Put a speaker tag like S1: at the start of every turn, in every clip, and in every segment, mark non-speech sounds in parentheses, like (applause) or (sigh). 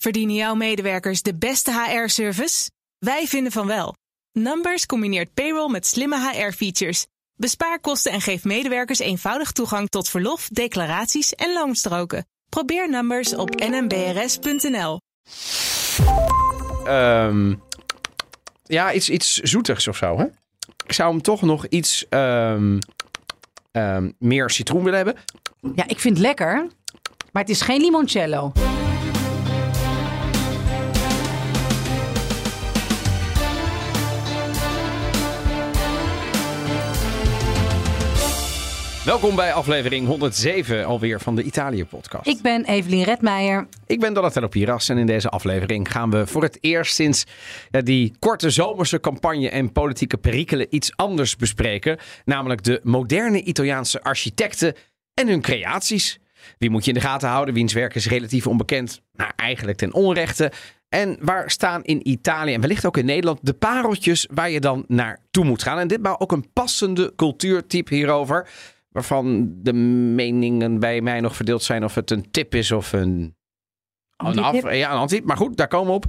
S1: Verdienen jouw medewerkers de beste HR-service? Wij vinden van wel. Numbers combineert payroll met slimme HR-features. Bespaar kosten en geef medewerkers eenvoudig toegang tot verlof, declaraties en loonstroken. Probeer Numbers op nmbrs.nl.
S2: Ehm, ja, iets, iets zoetigs of zo, hè? Ik zou hem toch nog iets ehm, ehm, meer citroen willen hebben.
S3: Ja, ik vind het lekker. Maar het is geen limoncello.
S2: Welkom bij aflevering 107 alweer van de Italië-podcast.
S3: Ik ben Evelien Redmeijer.
S2: Ik ben Donatello Piras en in deze aflevering gaan we voor het eerst sinds ja, die korte zomerse campagne en politieke perikelen iets anders bespreken. Namelijk de moderne Italiaanse architecten en hun creaties. Wie moet je in de gaten houden? Wiens werk is relatief onbekend? Nou, eigenlijk ten onrechte. En waar staan in Italië en wellicht ook in Nederland de pareltjes waar je dan naartoe moet gaan? En ditmaal ook een passende cultuurtype hierover. Waarvan de meningen bij mij nog verdeeld zijn of het een tip is of een een af, ja, een antip. Maar goed, daar komen we op.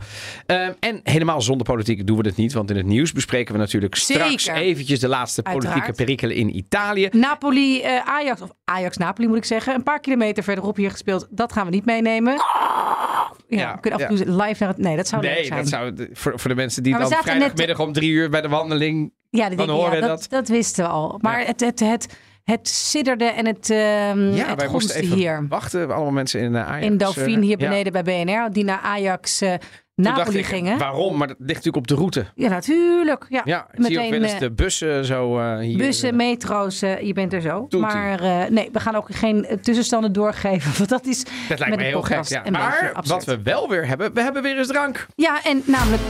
S2: Ehm, en helemaal zonder politiek doen we dit niet. Want in het nieuws bespreken we natuurlijk straks eventjes de laatste politieke
S3: Uiteraard.
S2: perikelen in Italië.
S3: Napoli, eh, Ajax, of Ajax-Napoli moet ik zeggen. Een paar kilometer verderop hier gespeeld. Dat gaan we niet meenemen. Ja,
S2: Ja,
S3: we kunnen af en toe live naar het... Nee, dat zou
S2: Nee,
S3: zijn.
S2: dat zou voor, voor de mensen die
S3: Maar
S2: dan
S3: net-
S2: vrijdagmiddag om drie uur bij de wandeling.
S3: Ja,
S2: horen
S3: ja,
S2: dat-
S3: dat, dat wisten we al. Maar het, het, het, het sidderde en het, ehm
S2: Ja,
S3: het
S2: wij moesten even
S3: hier.
S2: wachten. Allemaal mensen in uh, Ajax.
S3: In Dauphine,
S2: eh,
S3: hier
S2: ja.
S3: beneden bij BNR. Die naar Ajax eh, Napoli
S2: ik,
S3: gingen.
S2: Waarom? Maar dat ligt natuurlijk op de route.
S3: Ja, natuurlijk. Ja,
S2: Ja, ik zie ook wel eens
S3: eh,
S2: de bussen zo eh, hier.
S3: Bussen, metro's, eh, je bent er zo.
S2: Toetie.
S3: Maar eh, nee, we gaan ook geen eh, tussenstanden doorgeven. (laughs) Want dat is
S2: Dat lijkt
S3: met
S2: me heel gek. Ja. Maar wat we wel weer hebben, we hebben weer eens drank.
S3: Ja, en namelijk...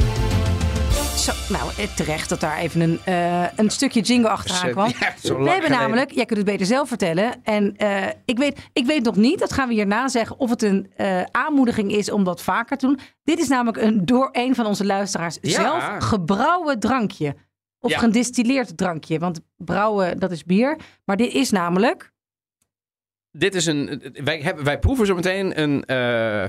S3: Zo, nou, eh, terecht dat daar even een, eh, een stukje jingle achteraan kwam.
S2: ja, zo lang
S3: we hebben
S2: geleden.
S3: namelijk, jij kunt het beter zelf vertellen. En eh, ik, weet, ik weet nog niet, dat gaan we hierna zeggen, of het een aanmoediging is om dat vaker te doen. Dit is namelijk een door een van onze luisteraars
S2: Ja.
S3: zelf gebrouwen drankje. Of
S2: Ja.
S3: gedistilleerd drankje. Want brouwen, dat is bier. Maar dit is namelijk...
S2: Dit is een. Wij, hebben, wij proeven zo meteen een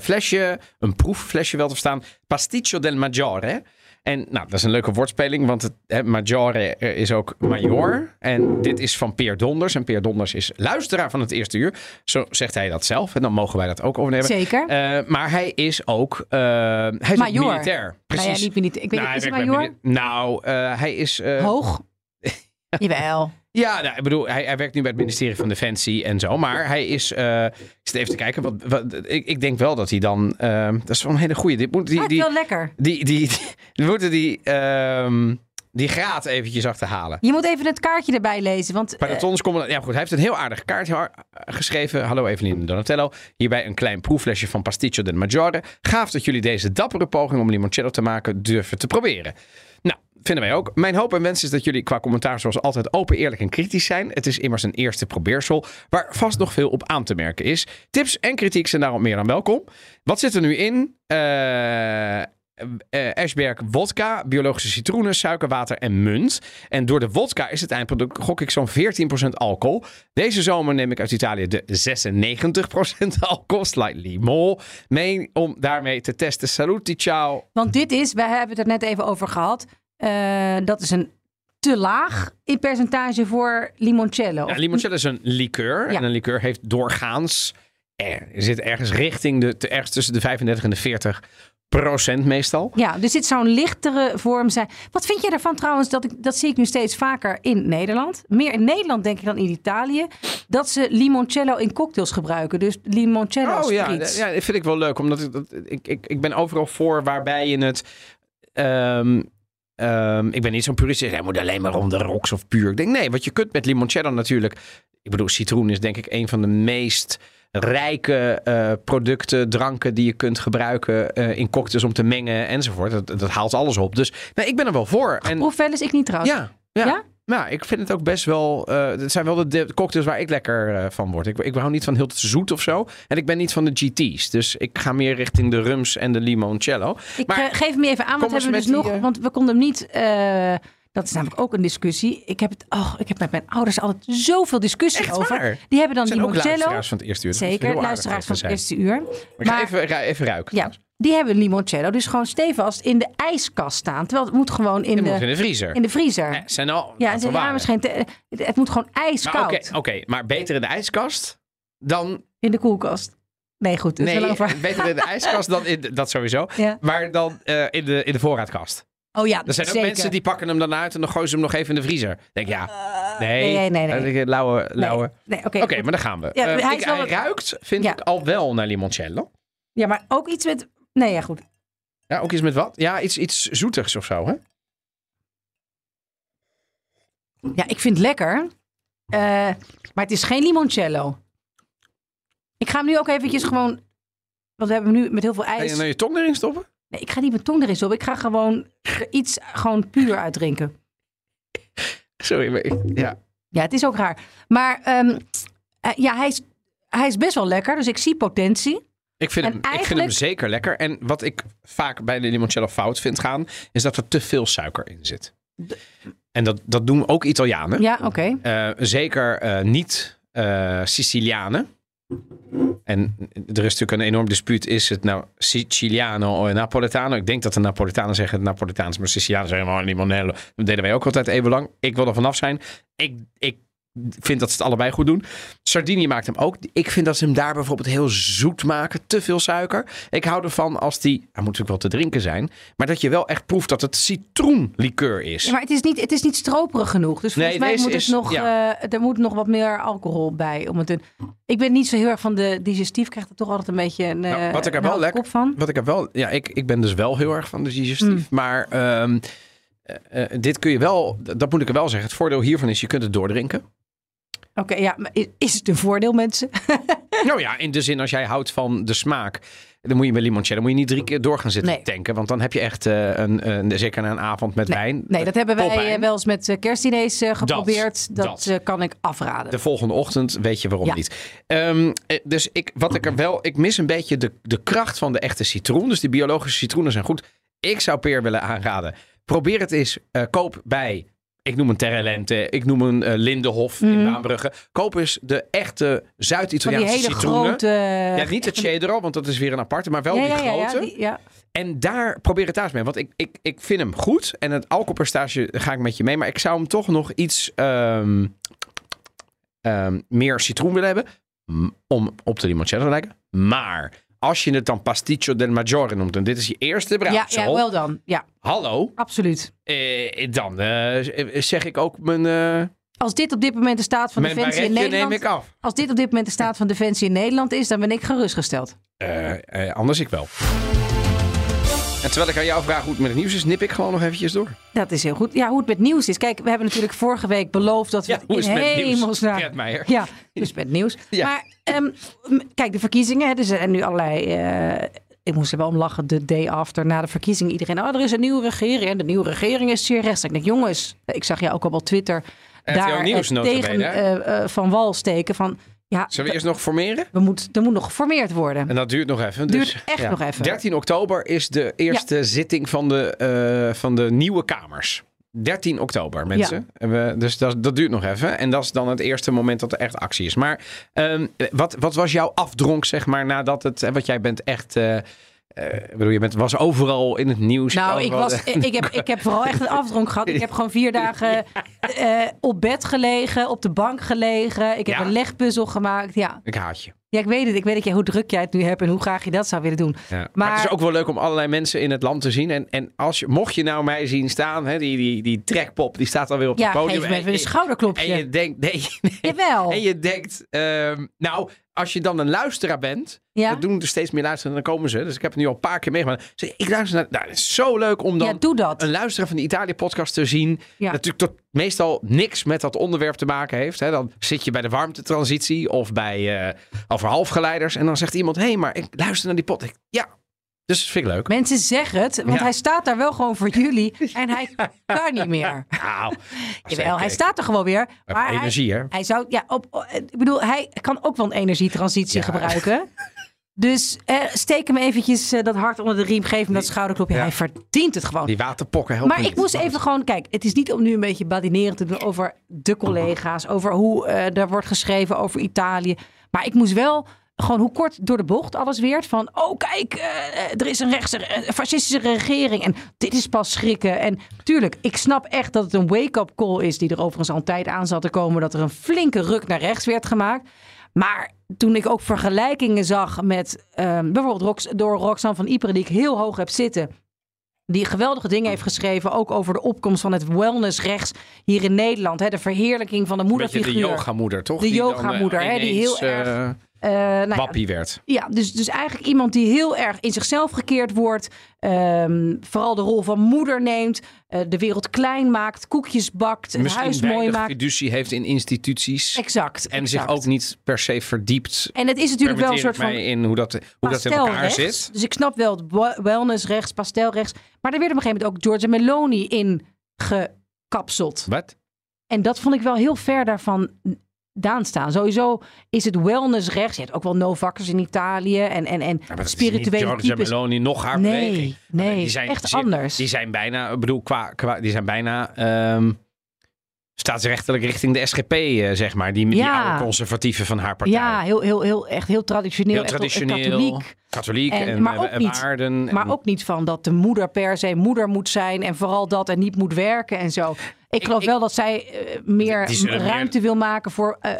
S2: flesje, een proefflesje wel te verstaan. Pasticcio del Maggiore. En nou, dat is een leuke woordspeling, want het eh, is ook major. En dit is van Peer Donders. En Peer Donders is luisteraar van het eerste uur. Zo zegt hij dat zelf. En dan mogen wij dat ook overnemen.
S3: Zeker.
S2: Eh, maar hij is ook, eh, hij is ook
S3: Major.
S2: militair. Precies.
S3: Nou ja, niet, ik weet
S2: Nou,
S3: niet, is
S2: hij
S3: major?
S2: Nou, eh, hij is.
S3: Hoog? (laughs) Jawel.
S2: Ja, nou, ik bedoel, hij, hij werkt nu bij het ministerie van Defensie en zo. Maar hij is. eh, ik zit even te kijken. Wat, wat, ik, ik denk wel dat hij dan. eh, dat is wel een hele goeie. Dit moet, die, die,
S3: wel lekker.
S2: die, die, die, we moeten die. ehm, die graad eventjes achterhalen.
S3: Je moet even het kaartje erbij lezen. Want
S2: de
S3: eh.
S2: Ja, goed. Hij heeft een heel aardig kaartje geschreven. Hallo Evelien en Donatello. Hierbij een klein proefflesje van Pasticcio del Maggiore. Gaaf dat jullie deze dappere poging om limoncello te maken durven te proberen. Vinden wij ook. Mijn hoop en wens is dat jullie qua commentaar zoals altijd open, eerlijk en kritisch zijn. Het is immers een eerste probeersel waar vast nog veel op aan te merken is. Tips en kritiek zijn daarom meer dan welkom. Wat zit er nu in? Eh eh Ashberg wodka, biologische citroenen, suiker, water en munt. En door de wodka is het eindproduct, gok ik, zo'n 14% alcohol. Deze zomer neem ik uit Italië de 96% (laughs) alcohol, slightly more, mee om daarmee te testen. Saluti, ciao.
S3: Want dit is, wij hebben het er net even over gehad. Eh, dat is een te laag in percentage voor limoncello.
S2: Ja, limoncello is een liqueur.
S3: Ja.
S2: En een liqueur heeft doorgaans, er zit ergens richting de, te- ergens tussen de 35 en de 40 procent meestal.
S3: Ja, dus dit zou een lichtere vorm zijn. Wat vind jij ervan trouwens? Dat, ik, dat zie ik nu steeds vaker in Nederland. Meer in Nederland denk ik dan in Italië. Dat ze limoncello in cocktails gebruiken. Dus limoncello
S2: Oh ja,
S3: spritz.
S2: ja, dat vind ik wel leuk. Omdat ik, dat, ik, ik, ik ben overal voor waarbij je het... ehm, ehm, ik ben niet zo'n purist. Hij moet alleen maar om de rocks of puur. Ik denk nee, wat je kunt met limoncello natuurlijk... Ik bedoel, citroen is denk ik een van de meest rijke eh, producten, dranken die je kunt gebruiken eh, in cocktails om te mengen enzovoort. Dat, dat haalt alles op. Dus nee, ik ben er wel voor. En,
S3: Proef wel eens, ik niet trouwens.
S2: ja, ja.
S3: Ja?
S2: Ja, ik vind het ook best wel. eh het zijn wel de, de cocktails waar ik lekker eh, van word. Ik, ik hou niet van heel te zoet of zo. En ik ben niet van de GT's. Dus ik ga meer richting de rums en de limoncello.
S3: Ik
S2: Maar-
S3: eh, geef hem even aan, want hebben we dus nog,
S2: die,
S3: want we konden hem niet. dat is namelijk ook een discussie. Ik heb het, oh, ik heb met mijn ouders altijd zoveel discussie
S2: Echt
S3: over.
S2: waar?
S3: Die hebben dan
S2: zijn ook
S3: limoncello.
S2: luisteraars van het eerste uur.
S3: Zeker, luisteraars van het eerste uur.
S2: Maar ik ga even, ga even ruiken.
S3: Ja, die hebben limoncello dus gewoon stevast in de ijskast staan. Terwijl het moet gewoon in, de,
S2: moet in de vriezer.
S3: in de vriezer.
S2: Eh, zijn al,
S3: ja, ja, misschien te- het moet gewoon ijskoud
S2: Oké, maar beter in de ijskast dan...
S3: in de koelkast. Nee, goed. Dat is
S2: Nee,
S3: wel
S2: beter in de ijskast dan in... de- Dat sowieso. (laughs)
S3: Ja.
S2: Maar dan eh, in, de, in de voorraadkast.
S3: Oh ja,
S2: Er zijn ook
S3: zeker.
S2: mensen die pakken hem dan uit en dan gooien ze hem nog even in de vriezer. Denk ja, nee.
S3: nee, nee, nee.
S2: Een Lauwe,
S3: Nee,
S2: lauwe.
S3: nee, oké.
S2: Oké, maar daar gaan we.
S3: Ja,
S2: Eh,
S3: hij
S2: ik- hij ruikt, vind
S3: Ja.
S2: ik, al wel naar limoncello.
S3: Ja, maar ook iets met... Nee, ja, goed.
S2: Ja, ook iets met wat? Ja, iets, iets zoetigs of zo, hè?
S3: Ja, ik vind het lekker. Eh, maar het is geen limoncello. Ik ga hem nu ook eventjes gewoon... Want we hebben nu met heel veel
S2: Ga je nou je tong erin stoppen?
S3: Nee, ik ga niet mijn tong erin stoppen. Ik ga gewoon er iets gewoon puur uitdrinken.
S2: Sorry, maar ik- ja.
S3: Ja, het is ook raar. Maar ehm, eh, ja, hij is, hij is best wel lekker. Dus ik zie potentie.
S2: Ik vind,
S3: En
S2: hem, ik vind hem zeker lekker. En wat ik vaak bij de limoncello fout vind gaan, is dat er te veel suiker in zit. En dat, dat doen ook Italianen.
S3: Ja, oké.
S2: Eh, zeker eh, niet eh, Sicilianen. En er is natuurlijk een enorm dispuut. Is het nou Siciliano of Napoletano? Ik denk dat de Napolitanen zeggen het Napolitaans. Maar Sicilianen zeggen maar limonello. Dat deden wij ook altijd even lang. Ik wil er vanaf zijn. Ik, ik vind dat ze het allebei goed doen. Sardinië maakt hem ook. Ik vind dat ze hem daar bijvoorbeeld heel zoet maken. Te veel suiker. Ik hou ervan als die... Hij moet natuurlijk wel te drinken zijn. Maar dat je wel echt proeft dat het citroenlikeur is.
S3: Ja, maar het is, niet, het is niet stroperig genoeg. Dus volgens
S2: Nee,
S3: mij moet
S2: is-
S3: het nog,
S2: ja.
S3: eh, er moet nog wat meer alcohol bij. Om het te... Ik ben niet zo heel erg van de digestief. Krijgt er toch altijd een beetje een,
S2: Nou,
S3: eh,
S2: wat ik er wel lekker-
S3: van.
S2: Wat ik heb wel, ja, ik, ik ben dus wel heel erg van de digestief.
S3: Mm.
S2: Maar ehm, eh, eh, dit kun je wel, dat moet ik er wel zeggen. Het voordeel hiervan is, je kunt het doordrinken.
S3: Oké, ja, maar is- het een voordeel, mensen? (laughs)
S2: nou ja, in de zin als jij houdt van de smaak. Dan moet je met limoncello moet je niet drie keer door gaan zitten
S3: Nee.
S2: tanken. Want dan heb je echt, eh, een, een, zeker na een avond met wijn.
S3: Nee, dat hebben wij eh, wel eens met eh, kerstdiners geprobeerd. Dat,
S2: dat.
S3: kan ik afraden.
S2: De volgende ochtend weet je waarom
S3: Ja.
S2: niet. Ehm, eh, dus ik, wat ik er wel, ik mis een beetje de, de kracht van de echte citroen. Dus die biologische citroenen zijn goed. Ik zou Peer willen aanraden. Probeer het eens. koop bij, ik noem een Terrelente, ik noem een eh, Lindenhof in
S3: Mhm.
S2: Baanbrugge. Koop eens de echte Zuid-Italiaanse citroenen.
S3: grote...
S2: ja, niet de Cedro, want dat is weer een aparte, maar wel
S3: ja,
S2: die
S3: ja,
S2: grote.
S3: ja, die- ja.
S2: En daar probeer het thuis mee. Want ik, ik, ik vind hem goed. En het alcoholpercentage ga ik met je mee. Maar ik zou hem toch nog iets ehm, ehm, meer citroen willen hebben. Om op de limoncello te lijken. Maar als je het dan pasticcio del maggiore noemt. En dit is je eerste
S3: Ja,
S2: brouwsel.
S3: ja, wel dan. Ja,
S2: Hallo.
S3: absoluut.
S2: Eh, dan eh, zeg ik ook mijn, eh
S3: Als dit op dit moment de staat van
S2: mijn
S3: Defensie in
S2: barretje neem
S3: Nederland...
S2: ik af.
S3: Als dit op dit moment de staat van Defensie in Nederland is, dan ben ik gerustgesteld.
S2: Eh, eh, anders ik wel. En terwijl ik aan jou vraag hoe het met het nieuws is, nip ik gewoon nog eventjes door.
S3: Dat is heel goed. Ja, hoe het met nieuws is. Kijk, we hebben natuurlijk vorige week beloofd dat we
S2: Ja, hoe
S3: in
S2: is het met nieuws?
S3: hemelsnaam...
S2: Meijer.
S3: Ja, dus met nieuws.
S2: Ja.
S3: Maar ehm, kijk, de verkiezingen. hè, Dus er zijn nu allerlei... eh, ik moest er wel om lachen de day after na de verkiezingen. Iedereen, oh, er is een nieuwe regering. En de nieuwe regering is zeer rechts. Ik denk, jongens, ik zag jou ook al op Twitter daar
S2: Nieuws
S3: eh,
S2: nota
S3: tegen eh, Van Wal steken. Van, ja,
S2: Zullen we eerst nog formeren?
S3: we moet, er moet nog geformeerd worden.
S2: En dat duurt nog even.
S3: Duurt
S2: dus,
S3: echt nog even.
S2: 13 oktober is de eerste zitting van de, eh, van de nieuwe kamers. 13 oktober, mensen. We, dus dat, dat duurt nog even. En dat is dan het eerste moment dat er echt actie is. Maar ehm, wat, wat was jouw afdronk, zeg maar, nadat het... Want jij bent echt... eh, bedoel, je bent, was overal in het nieuws.
S3: Nou, ik, was, (laughs) ik, heb, ik heb vooral echt een afdronk gehad. Ik heb gewoon vier dagen eh, op bed gelegen, op de bank gelegen. Ik heb
S2: Ja.
S3: een legpuzzel gemaakt. Ja.
S2: Ik haat je.
S3: Ja, ik weet het. Ik weet dat jij, hoe druk jij het nu hebt en hoe graag je dat zou willen doen.
S2: Ja. Maar,
S3: Maar-
S2: het is ook wel leuk om allerlei mensen in het land te zien. En, en als je, mocht je nou mij zien staan, hè, die, die, die trekpop, die staat alweer op
S3: Ja,
S2: het podium.
S3: me even
S2: En-
S3: een schouderklopje.
S2: En je denkt, nee, (laughs) nee.
S3: Jawel.
S2: En je denkt, ehm, nou, als je dan een luisteraar bent,
S3: Ja?
S2: dat doen er steeds meer luisteren en dan komen ze. Dus ik heb het nu al een paar keer meegemaakt. Ik luister naar, nou, het is zo leuk om dan
S3: ja, doe dat.
S2: een luisteraar van de Italië-podcast te zien.
S3: Ja.
S2: Natuurlijk tot meestal niks met dat onderwerp te maken heeft. Hè. Dan zit je bij de warmtetransitie of bij uh, over halfgeleiders. En dan zegt iemand, hé, hey, maar ik luister naar die pot. Ik, ja, dus dat vind ik leuk.
S3: Mensen zeggen het, want
S2: Ja.
S3: hij staat daar wel gewoon voor jullie. (laughs) En hij kan niet meer. (laughs)
S2: Nou, (laughs)
S3: Jawel, hij staat er gewoon weer.
S2: Maar
S3: Maar hij,
S2: energie, hè?
S3: hij zou, ja, op, op- ik bedoel, hij kan ook wel een energietransitie
S2: Ja.
S3: gebruiken. Dus eh, steek hem eventjes eh, dat hart onder de riem, geef hem dat schouderklopje.
S2: Ja.
S3: Hij verdient het gewoon.
S2: Die waterpokken helpen
S3: Maar ik moest even gewoon, kijk, het is niet om nu een beetje badinerend te doen over de collega's, over hoe eh er wordt geschreven over Italië. Maar ik moest wel gewoon hoe kort door de bocht alles werd. Van, oh kijk, eh, er is een rechtse, eh, fascistische regering. En dit is pas schrikken. En tuurlijk, ik snap echt dat het een wake-up call is... die er overigens al een tijd aan zat te komen... dat er een flinke ruk naar rechts werd gemaakt. Maar toen ik ook vergelijkingen zag met ehm, bijvoorbeeld Rox, door Roxanne van Ypres... die ik heel hoog heb zitten die geweldige dingen heeft geschreven, ook over de opkomst van het wellnessrechts hier in Nederland. Hè, de verheerlijking van de moederfiguur.
S2: de yogamoeder, toch?
S3: De
S2: Die dan, eh,
S3: yogamoeder, hè, die heel erg, ja,
S2: wappie werd.
S3: ja, dus, dus eigenlijk iemand die heel erg in zichzelf gekeerd wordt. ehm, vooral de rol van moeder neemt. eh, de wereld klein maakt. Koekjes bakt. Het
S2: Misschien
S3: huis mooi maakt.
S2: fiducie heeft in instituties.
S3: Exact.
S2: en
S3: exact.
S2: zich ook niet per se verdiept.
S3: En het is natuurlijk wel een soort van
S2: in hoe dat, hoe dat in elkaar zit.
S3: Dus ik snap wel wellnessrechts, pastelrechts. Maar er werd op een gegeven moment ook Giorgia Meloni in gekapseld.
S2: Wat?
S3: En dat vond ik wel heel ver daarvan daan staan. Sowieso is het wellnessrechts. Je hebt ook wel no-vakkers in Italië. En, en, en
S2: Ja,
S3: spirituele
S2: niet Giorgia. Meloni nog haar
S3: Nee,
S2: beweging.
S3: nee,
S2: die zijn
S3: echt
S2: zeer-
S3: anders.
S2: Die zijn bijna, ik bedoel, qua, qua, die zijn bijna ehm, staatsrechtelijk richting de SGP, eh, zeg maar. Die, die oude conservatieven van haar partij.
S3: Ja, heel, heel, heel, echt heel traditioneel.
S2: Heel
S3: echt
S2: traditioneel,
S3: katholiek.
S2: katholiek en,
S3: En- maar ook
S2: eh,
S3: niet-
S2: waarden.
S3: Maar
S2: en-
S3: ook niet van dat de moeder per se moeder moet zijn. En vooral dat en niet moet werken en zo. Ik geloof
S2: ik-
S3: wel dat zij eh, meer
S2: Die
S3: ruimte wil maken voor eh,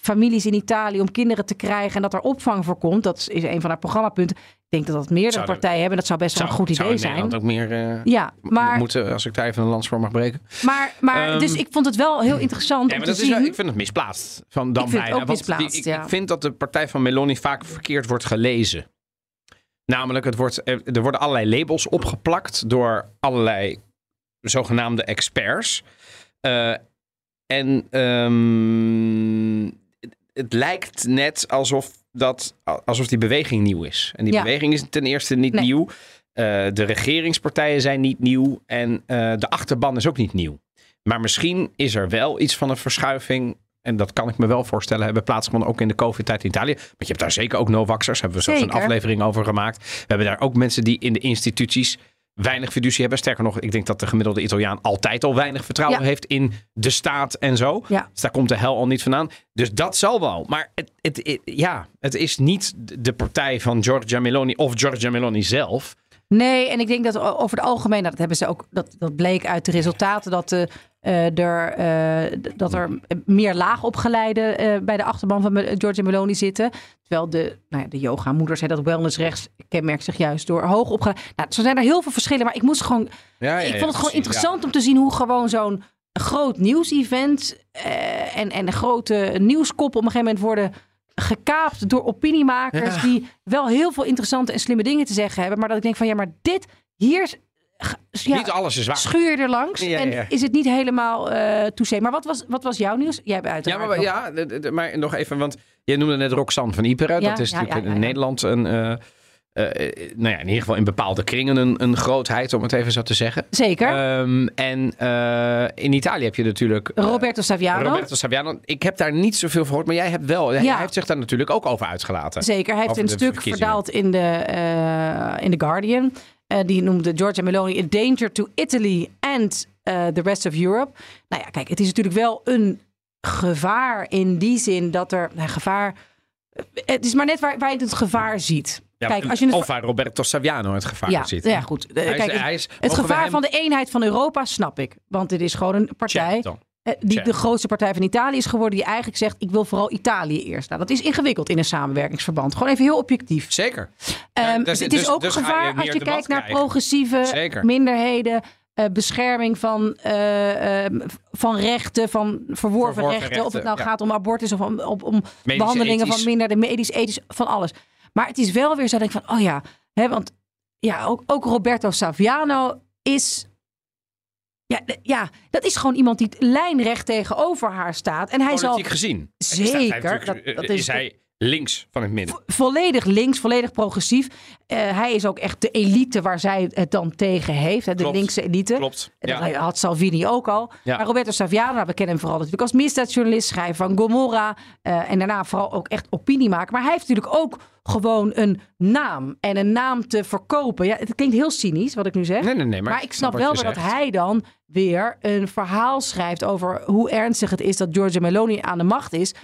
S3: families in Italië om kinderen te krijgen. En dat er opvang voor komt. Dat is een van haar programmapunten. Ik denk dat dat meerdere
S2: er-
S3: partijen hebben. Dat zou best wel een goed idee zijn.
S2: Nederland ook meer eh,
S3: Ja, maar,
S2: moeten, als ik daar even een lans voor mag breken.
S3: maar, maar
S2: Ehm,
S3: dus ik vond het wel heel interessant
S2: Ja,
S3: om
S2: maar
S3: te
S2: dat
S3: zien.
S2: ik vind het misplaatst. Van dan
S3: Ik vind
S2: bijna.
S3: ook misplaatst,
S2: ik,
S3: ja.
S2: ik vind dat de partij van Meloni vaak verkeerd wordt gelezen. Namelijk, het wordt, er er worden allerlei labels opgeplakt door allerlei zogenaamde experts. Eh, en ehm, het lijkt net alsof, dat, alsof die beweging nieuw is. En die
S3: Ja.
S2: beweging is ten eerste niet
S3: Nee.
S2: nieuw. Eh, de regeringspartijen zijn niet nieuw. En eh, de achterban is ook niet nieuw. Maar misschien is er wel iets van een verschuiving. En dat kan ik me wel voorstellen hebben plaatsgevonden ook in de COVID-tijd in Italië. Want je hebt daar zeker ook no-vaxxers. Hebben we zelfs een aflevering over gemaakt. We hebben daar ook mensen die in de instituties weinig fiducie hebben. Sterker nog, ik denk dat de gemiddelde Italiaan altijd al weinig vertrouwen
S3: Ja.
S2: heeft in de staat en zo.
S3: Ja.
S2: Dus daar komt de hel al niet vandaan. Dus dat zal wel. Maar het, het, het- ja, het is niet de partij van Giorgia Meloni of Giorgia Meloni zelf.
S3: Nee, en ik denk dat over het algemeen, nou, dat hebben ze ook, dat, dat bleek uit de resultaten, dat, de, eh, er, eh, dat er meer laagopgeleiden eh bij de achterban van Giorgia Meloni zitten. Terwijl de, nou ja, de yoga-moeders, hè, dat wellnessrechts, kenmerkt zich juist door hoog opgeleid. Nou, zo zijn er heel veel verschillen, maar ik moest gewoon,
S2: Ja,
S3: ik vond het gewoon interessant om te zien hoe gewoon zo'n groot nieuwsevent eh, en, en een grote nieuwskoppen op een gegeven moment worden gekaapt door opiniemakers
S2: Ja.
S3: die wel heel veel interessante en slimme dingen te zeggen hebben, maar dat ik denk van ja, maar dit hier ja,
S2: Niet alles is waar.
S3: schuur er langs
S2: Ja,
S3: en is het niet helemaal toezee. Maar wat was, wat was jouw nieuws? Jij hebt
S2: Ja,
S3: uiteraard
S2: maar,
S3: nog-
S2: ja, de- de- maar nog even, want je noemde net Roxanne van Iperen. Dat is natuurlijk in. Nederland een, eh, eh, nou ja, in ieder geval in bepaalde kringen een, een grootheid, om het even zo te zeggen.
S3: Zeker.
S2: Ehm, en eh, in Italië heb je natuurlijk eh,
S3: Roberto Saviano.
S2: Roberto Saviano. Ik heb daar niet zoveel van gehoord, maar jij hebt wel. Hij
S3: Ja.
S2: heeft zich daar natuurlijk ook over uitgelaten.
S3: Zeker, hij heeft een stuk verdaald in de, eh, in The Guardian. Eh, die noemde Giorgia Meloni a danger to Italy and eh, the rest of Europe. Nou ja, kijk, het is natuurlijk wel een gevaar in die zin dat er nou, gevaar. Het is maar net waar, waar je het gevaar ziet.
S2: Ja,
S3: kijk, als je het
S2: of waar Roberto Saviano het gevaar
S3: ja,
S2: zit.
S3: ja, goed.
S2: Hij is-
S3: kijk,
S2: hij is-
S3: het gevaar
S2: hem-
S3: van de eenheid van Europa snap ik. Want dit is gewoon een partij die
S2: Check.
S3: de grootste partij van Italië is geworden. Die eigenlijk zegt, ik wil vooral Italië eerst. Nou, dat is ingewikkeld in een samenwerkingsverband. Gewoon even heel objectief.
S2: Zeker.
S3: Ehm,
S2: dus-
S3: het is
S2: dus-
S3: ook
S2: dus je
S3: gevaar als je kijkt naar
S2: krijgen.
S3: progressieve
S2: Zeker.
S3: minderheden. eh, bescherming van, eh, ehm, van rechten, van verworven,
S2: Verworven
S3: rechten. Of het nou
S2: ja.
S3: gaat om abortus of om, om, om behandelingen
S2: ethisch.
S3: van minderheden, medisch, ethisch, van alles. Maar het is wel weer zo dat ik van, oh ja, hè, want ja, ook, ook Roberto Saviano is ja, ja, dat is gewoon iemand die lijnrecht tegenover haar staat. En hij zal
S2: Politiek gezien.
S3: Zeker,
S2: hij
S3: dat- dat
S2: is,
S3: is-
S2: hij links van het midden.
S3: volledig links, volledig progressief. Eh, hij is ook echt de elite waar zij het dan tegen heeft. Hè, de
S2: Klopt.
S3: linkse elite.
S2: Klopt. Ja.
S3: Dat had Salvini ook al.
S2: Ja.
S3: Maar Roberto Saviano, nou, we kennen hem vooral natuurlijk als misdaadjournalist, schrijver van Gomorra. eh, en daarna vooral ook echt opinie maken. Maar hij heeft natuurlijk ook gewoon een naam. En een naam te verkopen. Ja, het klinkt heel cynisch wat ik nu zeg.
S2: Nee, nee, nee. Maar,
S3: Maar, ik snap wel weer dat hij dan weer een verhaal schrijft over hoe ernstig het is dat Giorgia Meloni aan de macht is.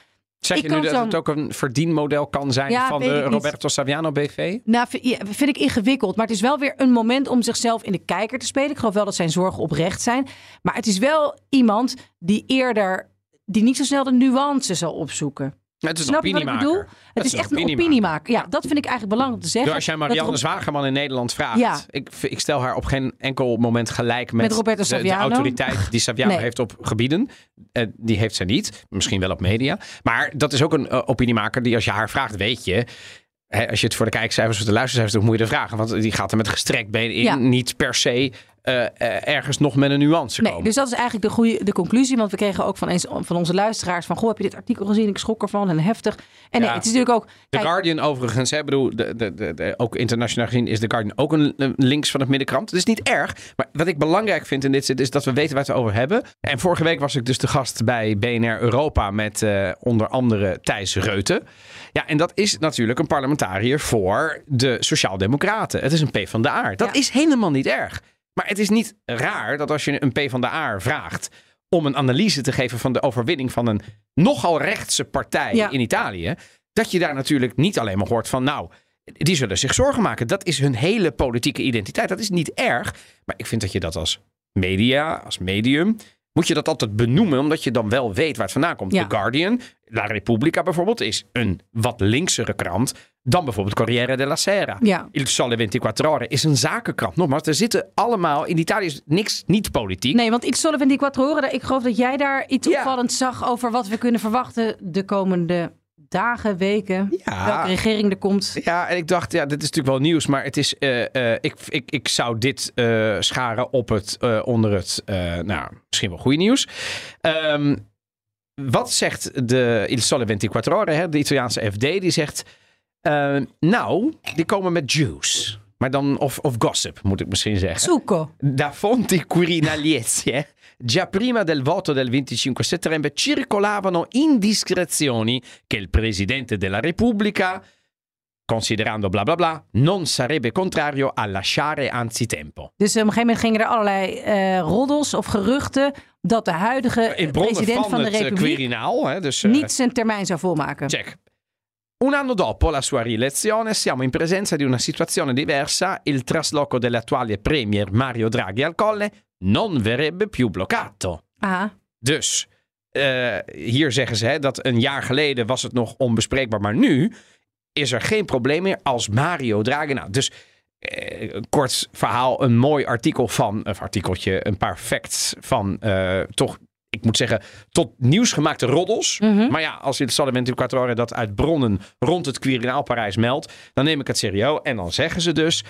S2: Zeg
S3: Ik
S2: je nu dat het ook een verdienmodel kan zijn
S3: Ja,
S2: van de
S3: niet.
S2: Roberto Saviano BV?
S3: Nou, vind ik ingewikkeld. Maar het is wel weer een moment om zichzelf in de kijker te spelen. Ik geloof wel dat zijn zorgen oprecht zijn. Maar het is wel iemand die eerder, die niet zo snel de nuance zal opzoeken.
S2: Het is een
S3: je wat ik
S2: opiniemaker.
S3: bedoel? Het is echt een
S2: opiniemaker.
S3: opiniemaker. Ja, dat vind ik eigenlijk belangrijk om te zeggen.
S2: Dus als jij Marianne
S3: Rob-
S2: Zwageman in Nederland vraagt,
S3: Ja.
S2: ik, ik stel haar op geen enkel moment gelijk met,
S3: Met Roberto
S2: de- de, autoriteit die Saviano
S3: Nee.
S2: heeft op gebieden. Eh, die heeft zij niet. Misschien wel op media. Maar dat is ook een eh, opiniemaker die als je haar vraagt, weet je... Hè, als je het voor de kijkcijfers of de luistercijfers doet, moet je er vragen. Want die gaat er met gestrekt been in.
S3: Ja.
S2: Niet per se eh, eh, ergens nog met een nuance
S3: Nee,
S2: komen.
S3: dus dat is eigenlijk de, goede, de conclusie. Want we kregen ook van, eens, van onze luisteraars van... Goh, heb je dit artikel gezien? Ik schrok ervan en heftig. En nee, het is natuurlijk ook...
S2: The
S3: kijk,
S2: Guardian overigens, hè, bedoel, de, de, de, de- ook internationaal gezien is The Guardian ook een, een links van het middenkrant. Het is niet erg, maar wat ik belangrijk vind in dit zit is dat we weten waar we het over hebben. En vorige week was ik dus de gast bij BNR Europa met eh, onder andere Thijs Reuten. Ja, en dat is natuurlijk een parlementariër voor de Sociaaldemocraten. Het is een P van de A. Dat
S3: Ja.
S2: is helemaal niet erg. Maar het is niet raar dat als je een P van de A vraagt om een analyse te geven van de overwinning van een nogal rechtse partij
S3: Ja.
S2: in Italië, dat je daar natuurlijk niet alleen maar hoort van, nou, die zullen zich zorgen maken. Dat is hun hele politieke identiteit. Dat is niet erg. Maar ik vind dat je dat als media, als medium, moet je dat altijd benoemen, omdat je dan wel weet waar het vandaan komt.
S3: Ja.
S2: The Guardian, La Repubblica bijvoorbeeld, is een wat linksere krant dan bijvoorbeeld Corriere della Sera.
S3: Ja.
S2: Il Sole 24 Ore is een zakenkrant. Nogmaals, er zitten allemaal, in Italië is niks niet politiek.
S3: Nee, want we die quattro horen. Ik geloof dat jij daar iets
S2: Ja.
S3: opvallends zag over wat we kunnen verwachten de komende dagen, weken.
S2: Ja.
S3: Welke regering er komt.
S2: Ja, en ik dacht, ja, dit is natuurlijk wel nieuws, maar het is, eh, eh, ik, ik, ik zou dit eh, scharen op het, onder het, nou, misschien wel goede nieuws. Ehm, wat zegt de Il Sole 24 Ore, hè, de Italiaanse FD, die zegt, eh, nou, die komen met juice. Maar dan, of, of gossip, moet ik misschien zeggen.
S3: Succo.
S2: Da fonti quirinalizie, già prima del voto del 25 settembre circolavano indiscrezioni che il Presidente della Repubblica, considerando bla bla bla, non sarebbe contrario a lasciare anzitempo.
S3: Dus op een gegeven moment gingen er allerlei eh, roddels of geruchten dat de huidige president
S2: van
S3: van de
S2: eh,
S3: Republiek
S2: Quirinaal, hè, dus... eh,
S3: niet zijn termijn zou volmaken.
S2: Check. Un anno dopo la sua rielezione siamo in presenza di una situazione diversa. Il trasloco dell'attuale premier Mario Draghi al colle non verrebbe più bloccato.
S3: Aha.
S2: Dus eh, hier zeggen ze hè, dat een jaar geleden was het nog onbespreekbaar, maar nu is er geen probleem meer als Mario Draghi. Nou, dus eh, een kort verhaal, een mooi artikel van, of artikeltje, een paar facts van eh, toch, ik moet zeggen, tot nieuws gemaakte roddels.
S3: Mhm.
S2: Maar ja, als het Salamente Quattro dat uit bronnen rond het Quirinaal Parijs meldt, dan neem ik het serieus. En dan zeggen ze dus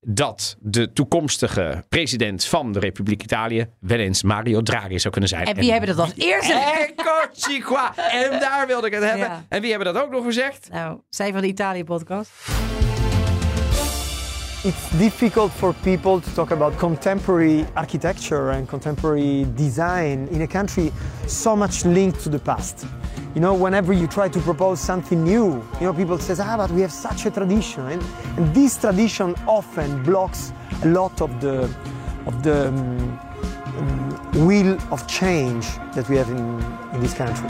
S2: dat de toekomstige president van de Republiek Italië wel eens Mario Draghi zou kunnen zijn.
S3: En wie hebben dat als eerste?
S2: Qua! En daar wilde ik het (laughs) hebben.
S3: Ja.
S2: En wie hebben dat ook nog gezegd?
S3: Nou, zij van de Italië-podcast.
S4: It's difficult for people to talk about contemporary architecture and contemporary design in a country so much linked to the past. You know, whenever you try to propose something new, you know, people say, ah, but we have such a tradition. And, and this tradition often blocks a lot of the, of the um, um, wheel of change that we have in, in this country.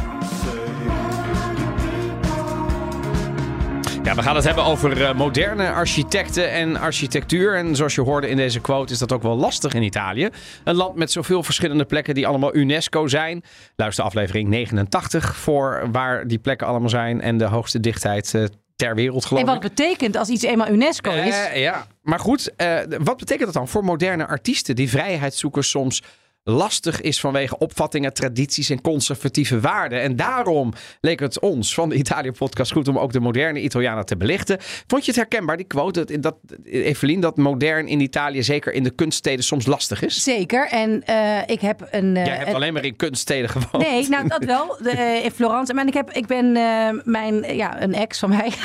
S2: Ja, we gaan het hebben over eh, moderne architecten en architectuur. En zoals je hoorde in deze quote is dat ook wel lastig in Italië. Een land met zoveel verschillende plekken die allemaal UNESCO zijn. Luister aflevering 89 voor waar die plekken allemaal zijn. En de hoogste dichtheid eh, ter wereld geloof
S3: En wat
S2: ik.
S3: betekent als iets eenmaal UNESCO is?
S2: Eh, ja, maar goed, wat betekent dat dan voor moderne artiesten die vrijheid zoeken soms lastig is vanwege opvattingen, tradities en conservatieve waarden. En daarom leek het ons van de Italië-podcast goed om ook de moderne Italianen te belichten. Vond je het herkenbaar, die quote, dat, dat, Evelien, dat modern in Italië, zeker in de kunststeden, soms lastig is?
S3: Zeker. En eh, ik heb een... eh,
S2: Jij hebt
S3: een-
S2: alleen maar in kunststeden gewoond.
S3: Nee, nou dat wel. De, eh, in Florence. Maar ik, heb, ik ben mijn, ja, een ex van mij. (laughs)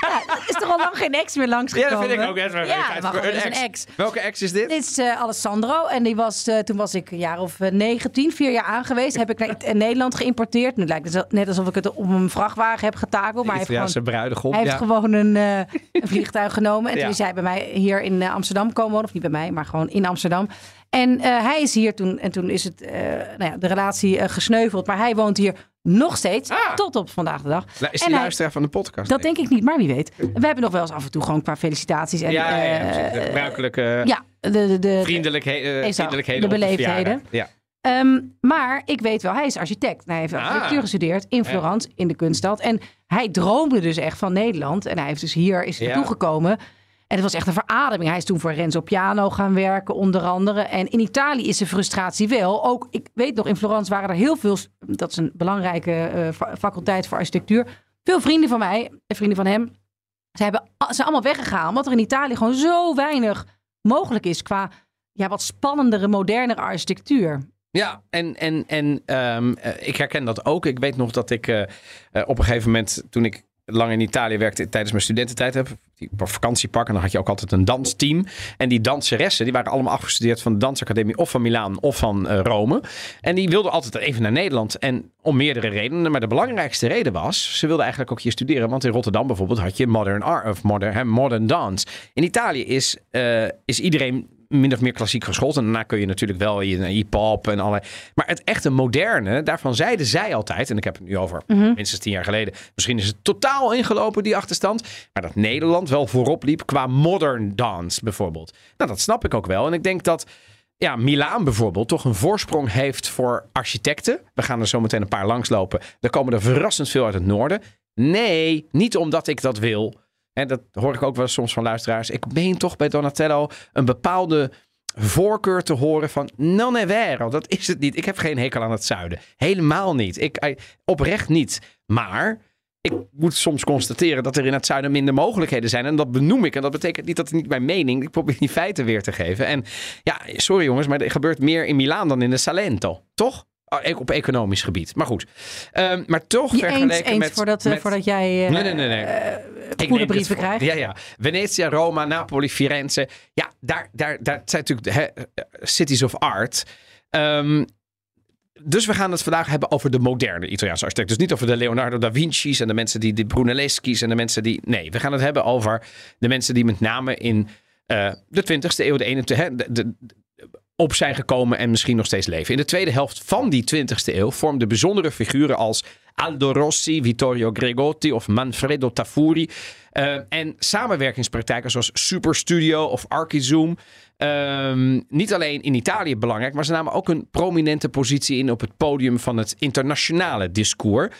S3: Ja, er is toch al lang geen ex meer
S2: Ja,
S3: langsgekomen?
S2: dat vind ik ook.
S3: Ja, gewoon
S2: een ex.
S3: een ex.
S2: Welke ex is dit?
S3: Dit is Alessandro en die was, toen was ik een jaar of eh, 19, vier jaar aangeweest. Heb ik naar in Nederland geïmporteerd. Nu lijkt het net alsof ik het op een vrachtwagen heb getakeld. Maar hij heeft gewoon
S2: Italiaanse bruidegom.
S3: hij heeft
S2: ja.
S3: gewoon een, eh, een vliegtuig genomen. En
S2: Ja.
S3: toen is hij bij mij hier in eh, Amsterdam komen wonen. Of niet bij mij, maar gewoon in Amsterdam. En eh, hij is hier toen. En toen is het, eh, nou ja, de relatie eh, gesneuveld. Maar hij woont hier nog steeds.
S2: Ah.
S3: Tot op vandaag de dag.
S2: Is
S3: En
S2: die
S3: hij-
S2: luisteraar van de podcast?
S3: Dat denk ik niet, maar wie weet. We hebben nog wel eens af en toe gewoon qua felicitaties. En,
S2: ja, ja, de gebruikelijke
S3: ja, de, de, de,
S2: vriendelijkheden, vriendelijkheden
S3: de beleefdheden.
S2: Ja.
S3: Ehm, maar ik weet wel, hij is architect. Hij heeft
S2: Ah.
S3: architectuur gestudeerd in Florence, in de kunststad. En hij droomde dus echt van Nederland. En hij heeft dus hier is naartoe gekomen. Het was echt een verademing. Hij is toen voor Renzo Piano gaan werken, onder andere. En in Italië is de frustratie wel. Ook, ik weet nog, in Florence waren er heel veel... Dat is een belangrijke eh, fa- faculteit voor architectuur. Veel vrienden van mij, en vrienden van hem... Ze hebben, ze allemaal weggegaan. Omdat er in Italië gewoon zo weinig mogelijk is... qua ja, wat spannendere, modernere architectuur.
S2: Ja, en, en, en ehm, eh, ik herken dat ook. Ik weet nog dat ik eh, eh, op een gegeven moment, toen ik lang in Italië werkte tijdens mijn studententijd, heb die op vakantie. En dan had je ook altijd een dansteam. En die danseressen, die waren allemaal afgestudeerd van de dansacademie of van Milaan of van eh, Rome. En die wilden altijd even naar Nederland. En om meerdere redenen. Maar de belangrijkste reden was, ze wilden eigenlijk ook hier studeren. Want in Rotterdam bijvoorbeeld had je modern art of modern, modern dance. In Italië is, eh, is iedereen min of meer klassiek geschoold. En daarna kun je natuurlijk wel je hip-hop en allerlei. Maar het echte moderne, daarvan zeiden zij altijd. En ik heb het nu over minstens tien jaar geleden. Misschien is het totaal ingelopen, die achterstand. Maar dat Nederland wel voorop liep qua modern dance bijvoorbeeld. Nou, dat snap ik ook wel. En ik denk dat. Ja, Milaan bijvoorbeeld toch een voorsprong heeft voor architecten. We gaan er zo meteen een paar langslopen. Er komen er verrassend veel uit het noorden. Nee, niet omdat ik dat wil. En dat hoor ik ook wel soms van luisteraars. Ik meen toch bij Donatello een bepaalde voorkeur te horen van non è vero. Dat is het niet. Ik heb geen hekel aan het zuiden. Helemaal niet. Ik, eh, oprecht niet. Maar ik moet soms constateren dat er in het zuiden minder mogelijkheden zijn. En dat benoem ik. En dat betekent niet dat het niet mijn mening. Ik probeer die feiten weer te geven. En ja, sorry jongens, maar er gebeurt meer in Milaan dan in de Salento. Toch? Oh, Op economisch gebied. Maar goed. Ehm, maar toch
S3: Je
S2: vergeleken
S3: eens
S2: met...
S3: voordat, eh,
S2: met-
S3: voordat jij
S2: Nee, nee, nee, nee. Ik
S3: goede brieven krijgt.
S2: Ja, ja. Venetië, Roma, Napoli, Firenze. Ja, daar, daar, daar zijn natuurlijk hè, cities of art. Ehm, dus we gaan het vandaag hebben over de moderne Italiaanse architect. Dus niet over de Leonardo da Vinci's en de mensen die de Brunelleschi's en de mensen die... Nee, we gaan het hebben over de mensen die met name in de 20e eeuw, de 21e, hè, de, de- de- op zijn gekomen en misschien nog steeds leven. In de tweede helft van die 20e eeuw vormden bijzondere figuren als Aldo Rossi, Vittorio Gregotti of Manfredo Tafuri. eh, en samenwerkingspraktijken zoals Superstudio of Archizoom. Ehm, niet alleen in Italië belangrijk, maar ze namen ook een prominente positie in op het podium van het internationale discours.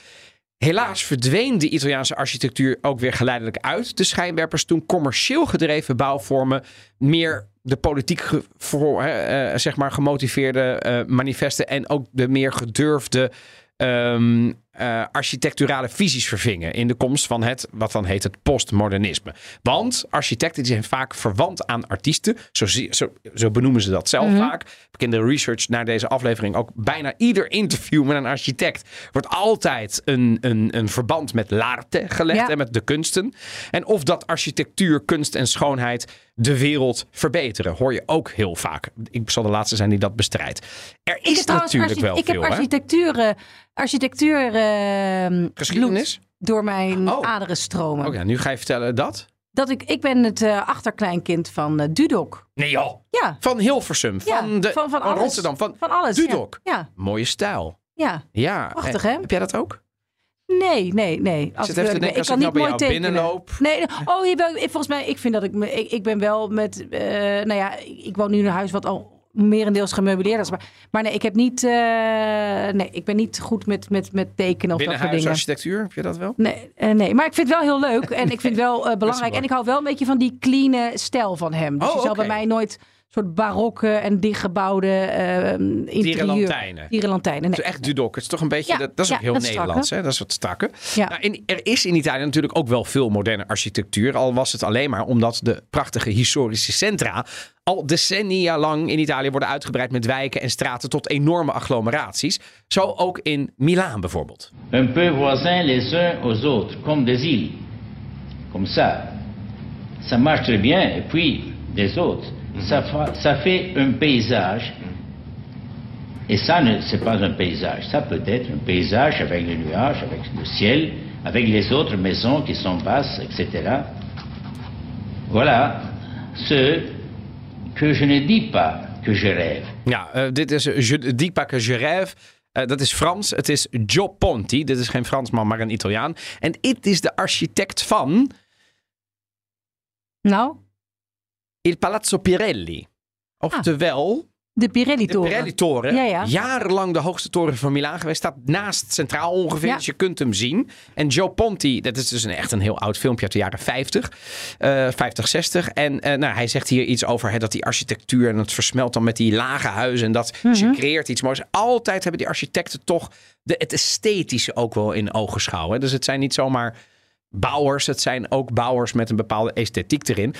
S2: Helaas verdween de Italiaanse architectuur ook weer geleidelijk uit de schijnwerpers toen commercieel gedreven bouwvormen meer de politiek ge- voor, hè, eh, zeg maar gemotiveerde eh, manifesten en ook de meer gedurfde ehm, eh, architecturale visies vervingen in de komst van het, wat dan heet het postmodernisme. Want architecten zijn vaak verwant aan artiesten, zo, zo, zo benoemen ze dat zelf vaak. Heb ik in de research naar deze aflevering ook bijna ieder interview met een architect wordt altijd een, een, een verband met l'arte gelegd
S3: Ja.
S2: en met de kunsten. En of dat architectuur, kunst en schoonheid de wereld verbeteren, hoor je ook heel vaak. Ik zal de laatste zijn die dat bestrijdt. Er
S3: Ik
S2: is
S3: heb
S2: natuurlijk wel
S3: ik
S2: veel,
S3: heb
S2: hè?
S3: architectuur, eh, architectuur eh,
S2: Geschiedenis?
S3: door mijn
S2: Oh.
S3: aderen stromen.
S2: Oh ja, nu ga je vertellen dat?
S3: Dat ik, ik ben het eh, achterkleinkind van Dudok.
S2: Nee joh.
S3: Ja,
S2: Van Hilversum,
S3: ja
S2: van, de,
S3: van, van,
S2: van
S3: alles.
S2: Rotterdam, van
S3: van alles.
S2: Dudok.
S3: Ja, ja,
S2: Mooie stijl.
S3: ja.
S2: Ja.
S3: Prachtig, hè?
S2: Heb jij dat ook?
S3: Nee, nee, nee.
S2: Ik even te denken, als ik nou bij jou binnenloop.
S3: Nee, oh, je bent- volgens mij, ik vind dat ik, me, ik, ik ben wel met, eh, nou ja, ik ik woon nu in een huis wat al merendeels gemeubileerd is. Maar, maar nee, ik heb niet, eh, nee, ik ben niet goed met, met, met tekenen of dat soort dingen.
S2: Binnenhuisarchitectuur, heb je dat wel?
S3: Nee, eh, nee, maar ik vind het wel heel leuk en ik vind het wel (laughs) belangrijk.
S2: mooi.
S3: En ik hou wel een beetje van die clean stijl van hem. Dus
S2: Oh,
S3: je zal bij mij nooit soort barokke en dichtgebouwde eh interieur.
S2: Dierenlantijnen.
S3: Nee.
S2: echt Dudok. Het is toch een beetje,
S3: Ja,
S2: dat, dat is
S3: ja,
S2: ook heel
S3: dat is strak,
S2: Nederlands. Hè? Dat is wat strakker.
S3: Ja.
S2: Nou, in, er is in Italië natuurlijk ook wel veel moderne architectuur. Al was het alleen maar omdat de prachtige historische centra al decennia lang in Italië worden uitgebreid met wijken en straten tot enorme agglomeraties. Zo ook in Milaan bijvoorbeeld.
S5: un peu voisins les uns aux autres, comme des îles. comme ça. Ça marche très bien, et puis les autres. Ça, fa- ça fait un paysage. Et ça, ne- c'est pas un paysage. Ça peut être un paysage avec les nuages, avec le ciel, avec les autres maisons qui sont basses, etc. Voilà ce que je ne dis pas que je rêve.
S2: Ja, eh, dit is Je dis pas que je rêve. Eh, dat is Frans. Het is Gio Ponti. Dit is geen Fransman, maar een Italiaan. En dit is de architect van
S3: Nou,
S2: Il Palazzo Pirelli. Oftewel,
S3: de
S2: de
S3: Pirelli-toren.
S2: Pirelli-toren.
S3: Ja, ja.
S2: Jarenlang de hoogste toren van Milaan geweest. Staat naast centraal ongeveer,
S3: Ja.
S2: dus je kunt hem zien. En Joe Ponti, dat is dus een, echt een heel oud filmpje uit de jaren 50. eh 50, 60. En eh, nou, hij zegt hier iets over hè, dat die architectuur... en het versmelt dan met die lage huizen. En dat dus
S3: Mhm.
S2: je creëert iets moois. Altijd hebben die architecten toch de, het esthetische ook wel in ogenschouw. Hè? Dus het zijn niet zomaar bouwers. Het zijn ook bouwers met een bepaalde esthetiek erin.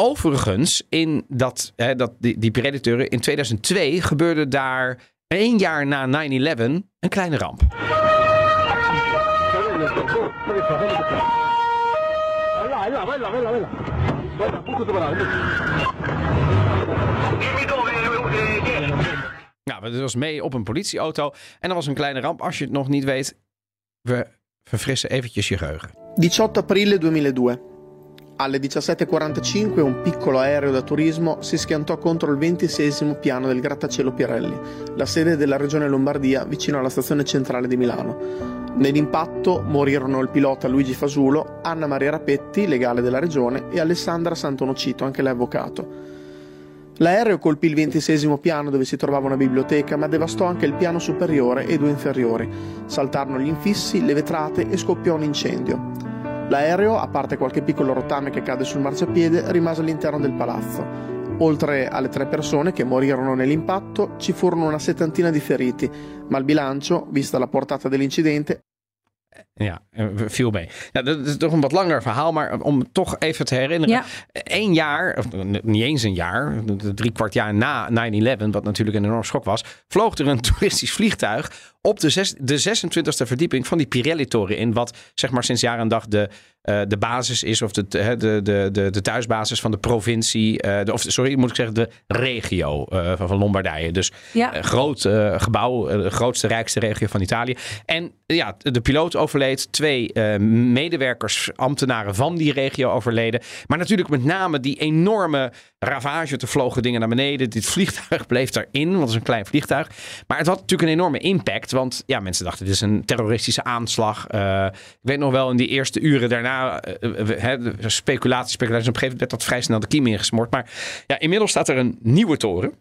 S2: Overigens, in dat, hè, dat, die, die in 2002 gebeurde daar één jaar na 9-11 een kleine ramp. Nou, dat was mee op een politieauto. En er was een kleine ramp. Als je het nog niet weet, we verfrissen eventjes je geheugen.
S6: 18 aprile 2002. Alle 17.45 un piccolo aereo da turismo si schiantò contro il 26 piano del grattacielo Pirelli, la sede della regione Lombardia vicino alla stazione centrale di Milano. Nell'impatto morirono il pilota Luigi Fasulo, Anna Maria Rapetti, legale della regione, e Alessandra Santonocito, anche lei avvocato. L'aereo colpì il ventisesimo piano dove si trovava una biblioteca, ma devastò anche il piano superiore e due inferiori. Saltarono gli infissi, le vetrate e scoppiò un incendio. L'aereo, a parte qualche piccolo rottame che cade sul marciapiede, rimase all'interno del palazzo. Oltre alle tre persone che morirono nell'impatto, ci furono una settantina di feriti, ma il bilancio, vista la portata dell'incidente,
S2: Ja, eh, viel mee. Ja, dat is toch een wat langer verhaal, maar om toch even te herinneren.
S3: Ja.
S2: Eén jaar, of niet eens een jaar, drie kwart jaar na 9-11, wat natuurlijk een enorm schok was, vloog er een (laughs) toeristisch vliegtuig op de, zes, de 26e verdieping van die Pirelli-toren in. Wat zeg maar sinds jaar en dag de, eh, de basis is, of de, de, de, de, de thuisbasis van de provincie, eh, de, of sorry, moet ik zeggen, de regio van, van Lombardije. Dus
S3: Ja.
S2: groot gebouw, de grootste, rijkste regio van Italië. En ja, de piloot overleed, twee eh, medewerkers, ambtenaren van die regio overleden. Maar natuurlijk met name die enorme ravage. Er vlogen dingen naar beneden. Dit vliegtuig (laughs) bleef daarin, want het is een klein vliegtuig. Maar het had natuurlijk een enorme impact, want ja, mensen dachten dit is een terroristische aanslag. Eh, ik weet nog wel in die eerste uren daarna, de speculatie, speculatie. Op een gegeven moment werd dat vrij snel de kiem ingesmoord. Maar ja, inmiddels staat er een nieuwe toren.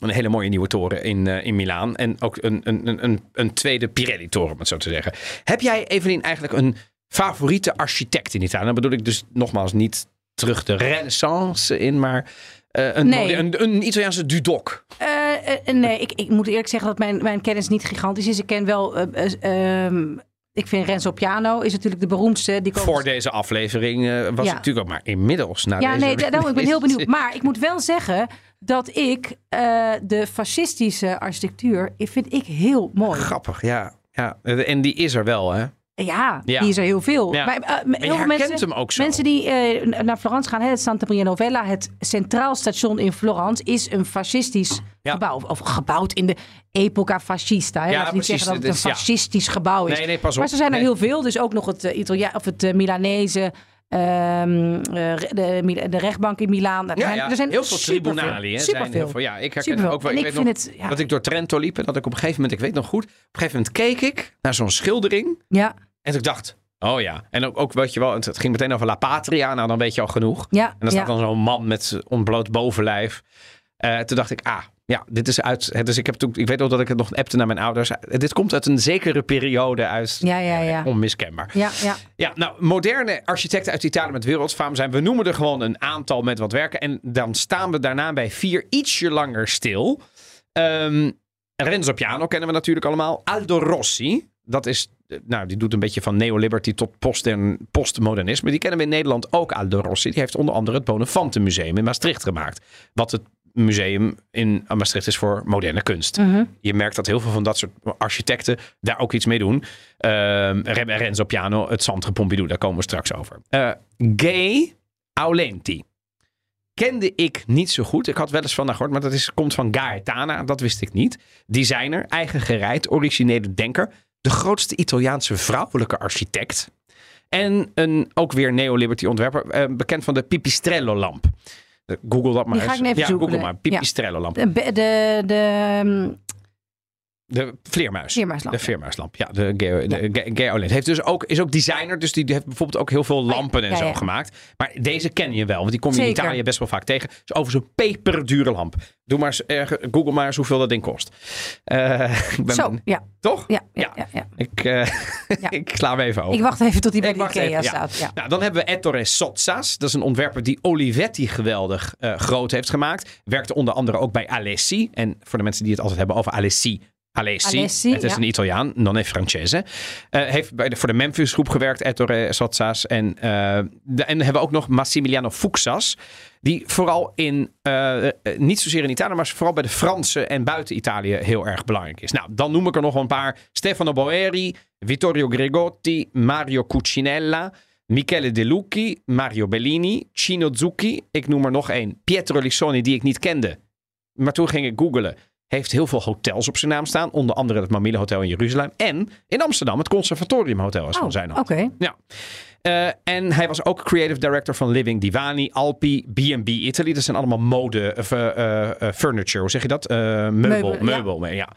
S2: Een hele mooie nieuwe toren in, eh, in Milaan. En ook een, een, een- een, tweede Pirelli-toren, om het zo te zeggen. Heb jij, Evelien, eigenlijk een favoriete architect in Italië? Dan bedoel ik dus nogmaals niet terug de renaissance in, maar eh, een,
S3: Nee.
S2: een, een Italiaanse Dudok.
S3: Eh, nee, ik, ik moet eerlijk zeggen dat mijn, mijn kennis niet gigantisch is. Ik ken wel. eh, eh, ehm, ik vind Renzo Piano is natuurlijk de beroemdste. Die komt-
S2: Voor deze aflevering eh, was
S3: Ja.
S2: ik natuurlijk ook maar inmiddels. Na
S3: Ja,
S2: deze,
S3: nee, daarom, ik ben heel benieuwd. (laughs) Maar ik moet wel zeggen dat ik eh, de fascistische architectuur vind ik heel mooi.
S2: Grappig, ja. ja. En die is er wel, hè?
S3: Ja,
S2: Ja.
S3: die is er heel veel.
S2: Ja.
S3: Maar, eh, heel
S2: je
S3: veel mensen,
S2: hem ook zo.
S3: Mensen die eh, naar Florence gaan, hè, het Santa Maria Novella, het Centraal Station in Florence, is een fascistisch
S2: Ja.
S3: gebouw. Of, of gebouwd in de epoca fascista. Hè.
S2: Ja,
S3: Laten we niet
S2: precies.
S3: zeggen dat het
S2: Het
S3: een fascistisch gebouw is.
S2: Nee, nee, pas op.
S3: Maar ze zijn er
S2: Nee.
S3: heel veel. Dus ook nog het, uh, Italia of het Milanese. ehm, eh, de, de rechtbank in Milaan.
S2: Ja,
S3: zijn,
S2: ja.
S3: er zijn
S2: heel veel. Hè, zijn heel veel. Ja, ik herken
S3: Superveel.
S2: ook wel.
S3: En
S2: Ik,
S3: ik
S2: weet
S3: vind
S2: nog
S3: het, ja.
S2: dat ik door Trento liep en dat ik op een gegeven moment, ik weet nog goed, op een gegeven moment keek ik naar zo'n schildering
S3: Ja,
S2: en ik dacht, oh ja. En ook, ook weet je wel, het, ging meteen over La Patria, nou dan weet je al genoeg.
S3: ja,
S2: En dan staat
S3: ja.
S2: dan zo'n man met ontbloot bovenlijf. Eh, toen dacht ik, ah, ja, dit is uit. hè, Dus ik heb toen, ik weet nog dat ik het nog appte naar mijn ouders. Eh, Dit komt uit een zekere periode uit.
S3: Ja, ja, ja.
S2: Onmiskenbaar.
S3: Ja, ja.
S2: Ja, nou, moderne architecten uit Italië met wereldfaam zijn. We noemen er gewoon een aantal met wat werken. En dan staan we daarna bij vier ietsje langer stil. Ehm, Renzo Piano kennen we natuurlijk allemaal. Aldo Rossi, dat is, eh, nou, die doet een beetje van neoliberty tot postern- postmodernisme. Die kennen we in Nederland ook, Aldo Rossi. Die heeft onder andere het Bonaventure Museum in Maastricht gemaakt. Wat het museum in Maastricht is voor moderne kunst.
S3: Mhm.
S2: Je merkt dat heel veel van dat soort architecten daar ook iets mee doen. Re- Renzo Piano, het Centre Pompidou, daar komen we straks over. Eh, Gay Aulenti. Kende ik niet zo goed. Ik had wel eens van haar gehoord, maar dat is, komt van Gaetana. Dat wist ik niet. Designer, eigen gereid, originele denker. De grootste Italiaanse vrouwelijke architect. En een ook weer neoliberty ontwerper. eh, bekend van de Pipistrello-lamp. Eh, Google dat maar
S3: Die ga
S2: eens.
S3: ik even
S2: ja,
S3: zoeken.
S2: Google maar. Pipistrello-lamp.
S3: De, de, de, de,
S2: De vleermuis.
S3: Vleermuislamp,
S2: De vleermuislamp. Ja, de Olent. Heeft dus ook, is ook designer, dus die heeft bijvoorbeeld ook heel veel lampen en
S3: Ja,
S2: zo gemaakt. Maar deze ken je wel, want die kom je in. Italië best wel vaak tegen. Is overigens een peperdure lamp. Doe maar eens, eh, Google maar eens hoeveel dat ding kost. Eh, (laughs) ik ben,
S3: Zo, ja.
S2: Toch?
S3: Ja, ja.
S2: Ik, eh, (laughs) ik sla hem even over.
S3: Ik wacht even tot hij bij de Ikea
S2: even,
S3: staat. Ja.
S2: Nou, dan hebben we Ettore Sozzas. Dat is een ontwerper die Olivetti geweldig eh, groot heeft gemaakt. Werkte onder andere ook bij Alessi. En voor de mensen die het altijd hebben over Alessi. Alessi,
S3: Alessi,
S2: het is
S3: ja.
S2: een Italiaan, non è francese. Eh, heeft bij de, voor de Memphis groep gewerkt, Ettore Sozzas. En, de, en hebben we ook nog Massimiliano Fuxas. Die vooral in, eh, niet zozeer in Italië, maar vooral bij de Fransen en buiten Italië heel erg belangrijk is. Nou, dan noem ik er nog een paar. Stefano Boeri, Vittorio Gregotti, Mario Cucinella, Michele De Lucchi, Mario Bellini, Cino Zucchi. Ik noem er nog één. Pietro Lissoni, die ik niet kende. Maar toen ging ik googelen. Heeft heel veel hotels op zijn naam staan. Onder andere het Mamile Hotel in Jeruzalem. En in Amsterdam het Conservatorium Hotel is van
S3: Oh,
S2: zijn
S3: oké.
S2: hand. Ja. Eh, en hij was ook creative director van Living Divani, Alpi, B&B Italy. Dat zijn allemaal mode, of, eh, eh, furniture, hoe zeg je dat? Meubel,
S3: Meubel, ja.
S2: meubel, ja.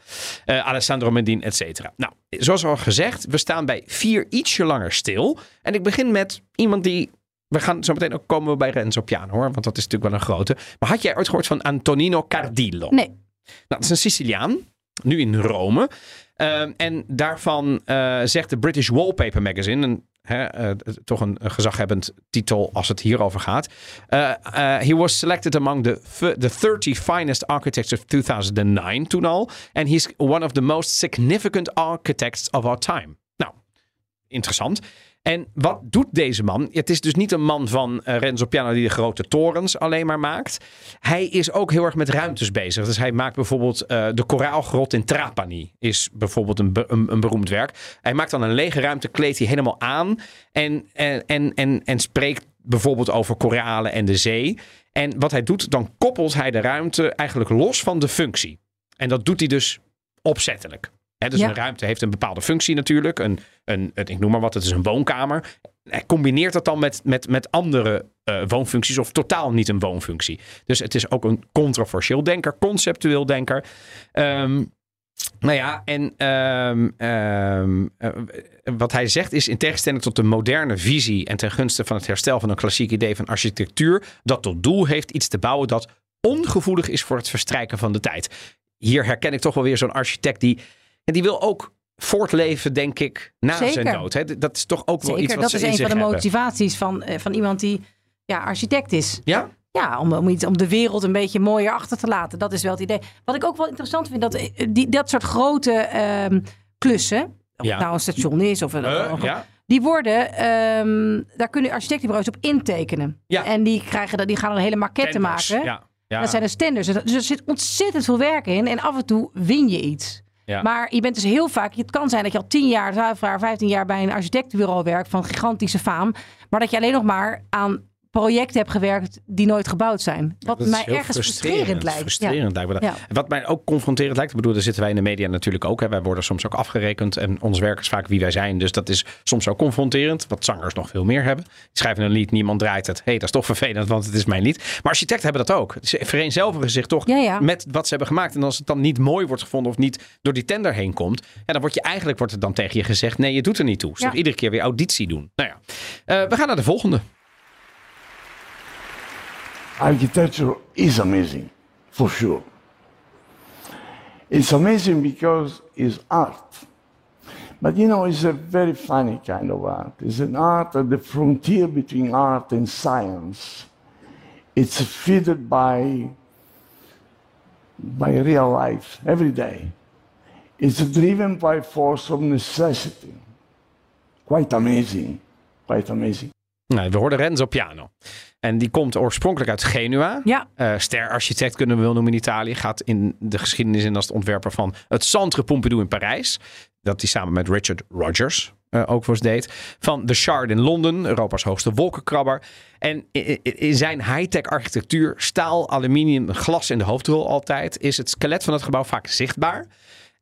S2: Alessandro Mendin, et cetera. Nou, zoals al gezegd, we staan bij vier ietsje langer stil. En ik begin met iemand die... We gaan zo meteen ook komen bij Renzo Piano, hoor. Want dat is natuurlijk wel een grote. Maar had jij ooit gehoord van Antonino Cardillo?
S3: Nee.
S2: Nou, dat is een Siciliaan, nu in Rome. Ehm, en daarvan eh, zegt de British Wallpaper Magazine, een, hè, eh, toch een, gezaghebbend titel als het hierover gaat. Eh, he was selected among the, the 30 finest architects of 2009 toen al. And he's one of the most significant architects of our time. Nou, interessant. En wat doet deze man? Het is dus niet een man van eh, Renzo Piano die de grote torens alleen maar maakt. Hij is ook heel erg met ruimtes bezig. Dus hij maakt bijvoorbeeld eh, de koraalgrot in Trapani. Is bijvoorbeeld een, een, een beroemd werk. Hij maakt dan een lege ruimte, kleedt hij helemaal aan. En, en, en, en, en spreekt bijvoorbeeld over koralen en de zee. En wat hij doet, dan koppelt hij de ruimte eigenlijk los van de functie. En dat doet hij dus opzettelijk. Dus
S3: Ja.
S2: een ruimte heeft een bepaalde functie natuurlijk. Een, een, het- ik noem maar wat, het is een woonkamer. Hij combineert dat dan met, met, met andere eh, woonfuncties of totaal niet een woonfunctie. Dus het is ook een controversieel denker, conceptueel denker. Ehm, nou ja, en eh, wat hij zegt is in tegenstelling tot de moderne visie en ten gunste van het herstel van een klassiek idee van architectuur, dat tot doel heeft iets te bouwen dat ongevoelig is voor het verstrijken van de tijd. Hier herken ik toch wel weer zo'n architect die, en die wil ook voortleven, denk ik, na
S3: Zeker.
S2: zijn dood. Hè? Dat is toch ook wel iets wat
S3: dat
S2: ze
S3: is een van de motivaties van, eh, van iemand die ja, architect is.
S2: Ja?
S3: Ja, om, om, iets, om de wereld een beetje mooier achter te laten. Dat is wel het idee. Wat ik ook wel interessant vind, dat eh, die, dat soort grote ehm, klussen, of
S2: Ja.
S3: het nou een station is of een,
S2: Eh, ja?
S3: die worden, ehm, daar kunnen architectenbureaus op intekenen.
S2: Ja.
S3: En die, krijgen, dat- die gaan er een hele maquette maken.
S2: Ja. Ja.
S3: Dat zijn de standards. Dus er zit ontzettend veel werk in. En af en toe win je iets. Maar je bent dus heel vaak... Het kan zijn dat je al 10 jaar, 12 jaar, 15 jaar... bij een architectenbureau werkt van gigantische faam. Maar dat je alleen nog maar aan projecten hebt gewerkt... die nooit gebouwd zijn. Wat
S2: Dat
S3: mij ergens frustrerend, lijkt.
S2: Frustrerend.
S3: Ja.
S2: Wat mij ook confronterend lijkt, ik bedoel, daar zitten wij in de media natuurlijk ook. Hè. Wij worden soms ook afgerekend en ons werk is vaak wie wij zijn. Dus dat is soms ook confronterend, wat zangers nog veel meer hebben. Die schrijven een lied, niemand draait het. Hé, hey, dat is toch vervelend, want het is mijn lied. Maar architecten hebben dat ook. Ze vereenzelvigen zich toch
S3: Ja, ja.
S2: met wat ze hebben gemaakt. En als het dan niet mooi wordt gevonden of niet door die tender heen komt, ja, dan wordt je eigenlijk wordt het dan tegen je gezegd, nee, je doet er niet toe. Dus iedere keer weer auditie doen. Nou ja, Eh, we gaan naar de volgende.
S7: Architecture is amazing, for sure. It's amazing because it's art. But you know, it's a very funny kind of art. It's an art at the frontier between art and science. It's fed by, by real life every day. It's driven by force of necessity. Quite amazing. Quite amazing.
S2: Nou, we hoorden Renzo Piano. En die komt oorspronkelijk uit Genua.
S3: Ja,
S2: Eh sterarchitect kunnen we wel noemen in Italië. Gaat in de geschiedenis in als de ontwerper van het Centre Pompidou in Parijs. Dat hij samen met Richard Rogers eh, ook was deed. Van de Shard in Londen, Europa's hoogste wolkenkrabber. En in zijn high-tech architectuur, staal, aluminium, glas in de hoofdrol altijd, is het skelet van het gebouw vaak zichtbaar.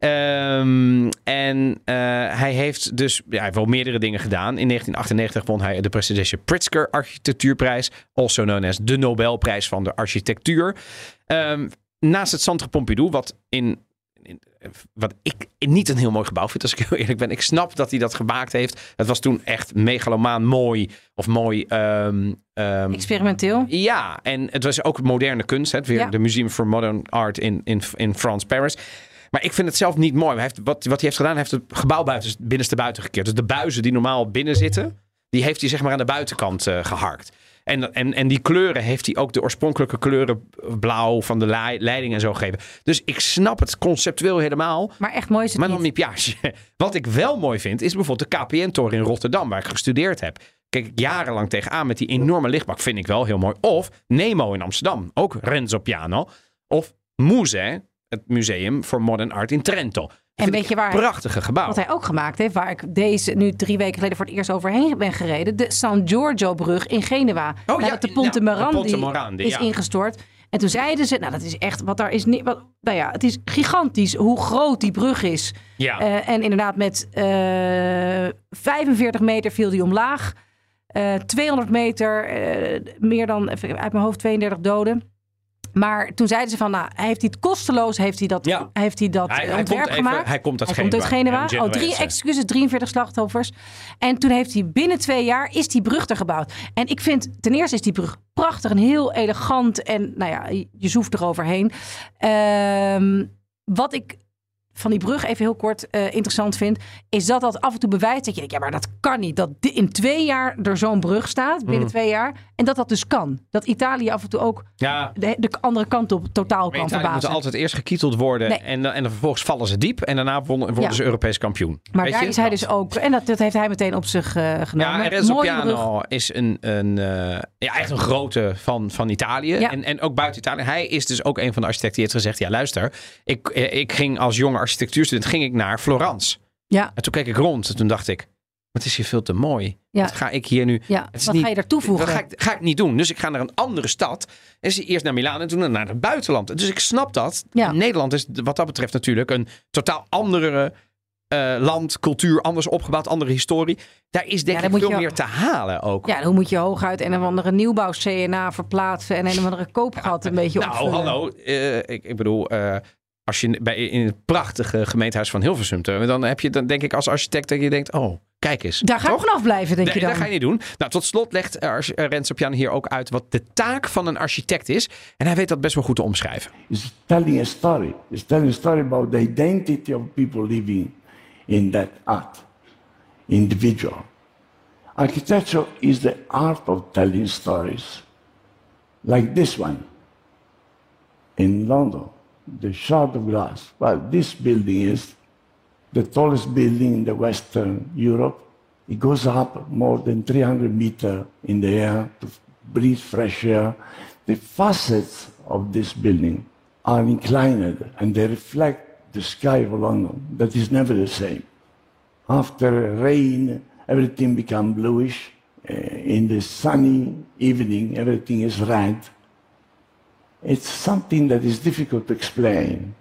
S2: Ehm, en eh, hij heeft dus ja, hij heeft wel meerdere dingen gedaan. In 1998 won hij de prestigieuze Pritzker Architectuurprijs, also known as de Nobelprijs van de architectuur. Ehm, naast het Centre Pompidou, wat in, in- wat ik niet een heel mooi gebouw vind, als ik heel eerlijk ben. Ik snap dat hij dat gemaakt heeft. Het was toen echt megalomaan mooi of mooi. ehm,
S3: experimenteel.
S2: ja, en het was ook moderne kunst. Hè? Weer
S3: Ja.
S2: de Museum for Modern Art in, in, in France, Paris. Maar ik vind het zelf niet mooi. Hij heeft, wat, wat hij heeft gedaan, hij heeft het gebouw buiten, binnenste buiten gekeerd. Dus de buizen die normaal binnen zitten, die heeft hij zeg maar aan de buitenkant eh, geharkt. En, en, en die kleuren heeft hij ook de oorspronkelijke kleuren blauw van de lei- leiding en zo gegeven. Dus ik snap het conceptueel helemaal.
S3: Maar echt mooi is het
S2: Maar dan
S3: niet.
S2: piage. (laughs) Wat ik wel mooi vind, is bijvoorbeeld de KPN-toren in Rotterdam, waar ik gestudeerd heb. Kijk ik jarenlang tegenaan met die enorme lichtbak. Vind ik wel heel mooi. Of Nemo in Amsterdam. Ook Renzo Piano. Of Muse, het Museum voor Modern Art in Trento.
S3: En
S2: Vind
S3: weet je waar-
S2: Prachtige gebouw.
S3: Wat hij ook gemaakt heeft, waar ik deze nu drie weken geleden voor het eerst overheen ben gereden. De San Giorgio-brug in Genua.
S2: ja,
S3: de
S2: ja,
S3: Ponte
S2: de
S3: Morandi
S2: Ponte Morandi,
S3: is
S2: ja.
S3: ingestort. En toen zeiden ze, nou dat is echt, wat daar is niet, wat, nou ja, het is gigantisch hoe groot die brug is.
S2: ja.
S3: Eh, en inderdaad met eh 45 meter viel die omlaag. Eh 200 meter, meer dan, even uit mijn hoofd, 32 doden. Maar toen zeiden ze van, nou, hij heeft hij het kosteloos, heeft hij dat,
S2: Ja.
S3: heeft hij dat
S2: hij,
S3: eh,
S2: hij,
S3: ontwerp
S2: even,
S3: gemaakt.
S2: hij komt uit
S3: Hij
S2: Genua.
S3: komt uit Genua. Oh, drie excuses, 43 slachtoffers. En toen heeft hij binnen twee jaar is die brug er gebouwd. En ik vind, ten eerste is die brug prachtig en heel elegant. En nou ja, je- zoeft eroverheen. Ehm wat ik van die brug even heel kort eh, interessant vind, is dat dat af en toe bewijst dat je denkt, ja, maar dat kan niet. Dat in twee jaar er zo'n brug staat, binnen twee jaar. En dat dat dus kan. Dat Italië af en toe ook
S2: Ja,
S3: de, de andere kant op totaal
S2: maar
S3: kan verbazen.
S2: moeten altijd eerst gekieteld worden.
S3: Nee.
S2: En, dan- en dan vervolgens vallen ze diep. En daarna worden,
S3: Ja.
S2: ze Europees kampioen.
S3: Maar
S2: Weet
S3: daar
S2: je?
S3: is hij dus ook, en dat, dat heeft hij meteen op zich eh, genomen.
S2: Ja, en Renzo
S3: brug.
S2: Is een, een, eh, ja, echt een grote van, van Italië.
S3: Ja.
S2: En, en ook buiten Italië. Hij is dus ook een van de architecten die heeft gezegd... ja, luister, ik, ik ging als jonge architectuurstudent ging ik naar Florence.
S3: Ja,
S2: En toen keek ik rond en toen dacht ik... wat is hier veel te mooi.
S3: Ja.
S2: Wat ga ik hier nu...
S3: ja.
S2: Het is
S3: wat
S2: niet-
S3: ga je daar toevoegen?
S2: Dat ga ik, ga ik niet doen. Dus ik ga naar een andere stad. En is eerst naar Milaan en toen naar het buitenland. Dus ik snap dat.
S3: Ja.
S2: Nederland is wat dat betreft natuurlijk een totaal andere eh, land, cultuur, anders opgebouwd, andere historie. Daar is denk
S3: Ja,
S2: ik veel
S3: je-
S2: meer te halen ook.
S3: Ja, dan moet je hooguit een of andere nieuwbouw-CNA verplaatsen en een of andere koopgat een beetje
S2: nou,
S3: opvullen.
S2: hallo. eh, ik, ik bedoel, eh, als je bij, in het prachtige gemeentehuis van Hilversum, te- dan heb je dan denk ik als architect dat je denkt, oh, kijk eens.
S3: Daar ga ik
S2: Toch?
S3: vanaf blijven, denk
S2: Nee,
S3: je dan.
S2: dat ga je niet doen. Nou, tot slot legt uh, Renzo Piano hier ook uit wat de taak van een architect is. En hij weet dat best wel goed te omschrijven.
S7: It's telling a story. It's telling a story about the identity of people living in that art, individual. Architecture is the art of telling stories, like this one in London, the Shard of Glass. Well, this building is the tallest building in the Western Europe. It goes up more than 300 meters in the air to breathe fresh air. The facets of this building are inclined and they reflect the sky of London that is never the same. After rain, everything becomes bluish. Uh, in the sunny evening, everything is red. It's something that is difficult to explain.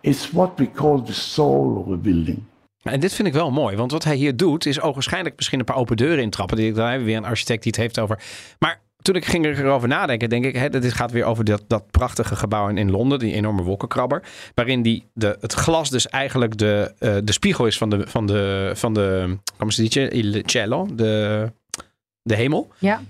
S7: It's what we call the soul of a building.
S2: En dit vind ik wel mooi, want wat hij hier doet is ogenschijnlijk misschien een paar open deuren intrappen. Die, dan hebben we weer een architect die het heeft over. Maar toen ik ging erover nadenken, denk ik, hè, dit gaat weer over dat, dat prachtige gebouw in, in Londen, die enorme wolkenkrabber. Waarin die, de, het glas dus eigenlijk de, eh, de spiegel is van de, van de, van de, dice, il cielo, de, de hemel.
S3: Ja,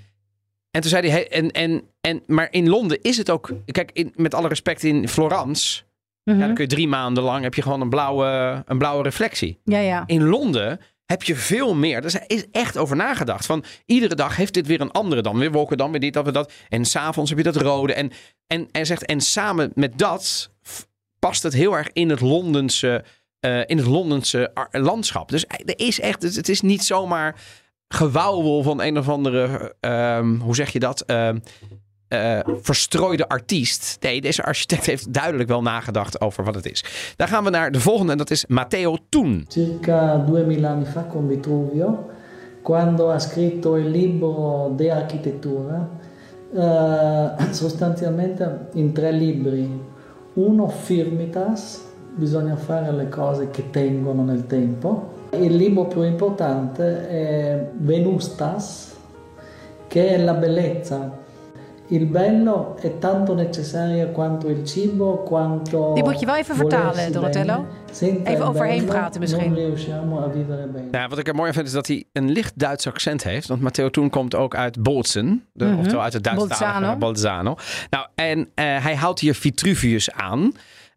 S2: En toen zei hij, en, en, en, maar in Londen is het ook, kijk, in, met alle respect in Florence,
S3: Mhm.
S2: ja, dan kun je drie maanden lang, heb je gewoon een blauwe, een blauwe reflectie.
S3: ja, ja.
S2: In Londen heb je veel meer. Er is echt over nagedacht. Van iedere dag heeft dit weer een andere dan. Weer wolken, dan weer dit, dan weer dat. En s'avonds heb je dat rode. En, en, en, zegt, en samen met dat past het heel erg in het Londense, eh, in het Londense landschap. Dus er is echt, het is niet zomaar gewauwel van een of andere, ehm, hoe zeg je dat? Ehm, eh, verstrooide artiest. Nee, deze architect heeft duidelijk wel nagedacht over wat het is. Dan gaan we naar de volgende en dat is Matteo Toen.
S8: circa 2000 anni fa con Vitruvio, quando ha scritto il libro De Architettura, eh, (clears throat) sostanzialmente in tre libri. Uno Firmitas, bisogna fare le cose che tengono nel tempo. Il libro più importante è Venustas, che è la bellezza. Il bello è tanto necessario quanto il cibo, quanto
S3: Dit moet je wel even vertalen, Donatello. Even overheen praten misschien.
S2: Nou, wat ik er mooi aan vind is dat hij een licht Duits accent heeft. Want Matteo Toen komt ook uit Bolzen. De,
S3: Mhm.
S2: Oftewel uit het Duitsstalige
S3: Bolzano.
S2: Bolzano. Nou, en eh, hij haalt hier Vitruvius aan.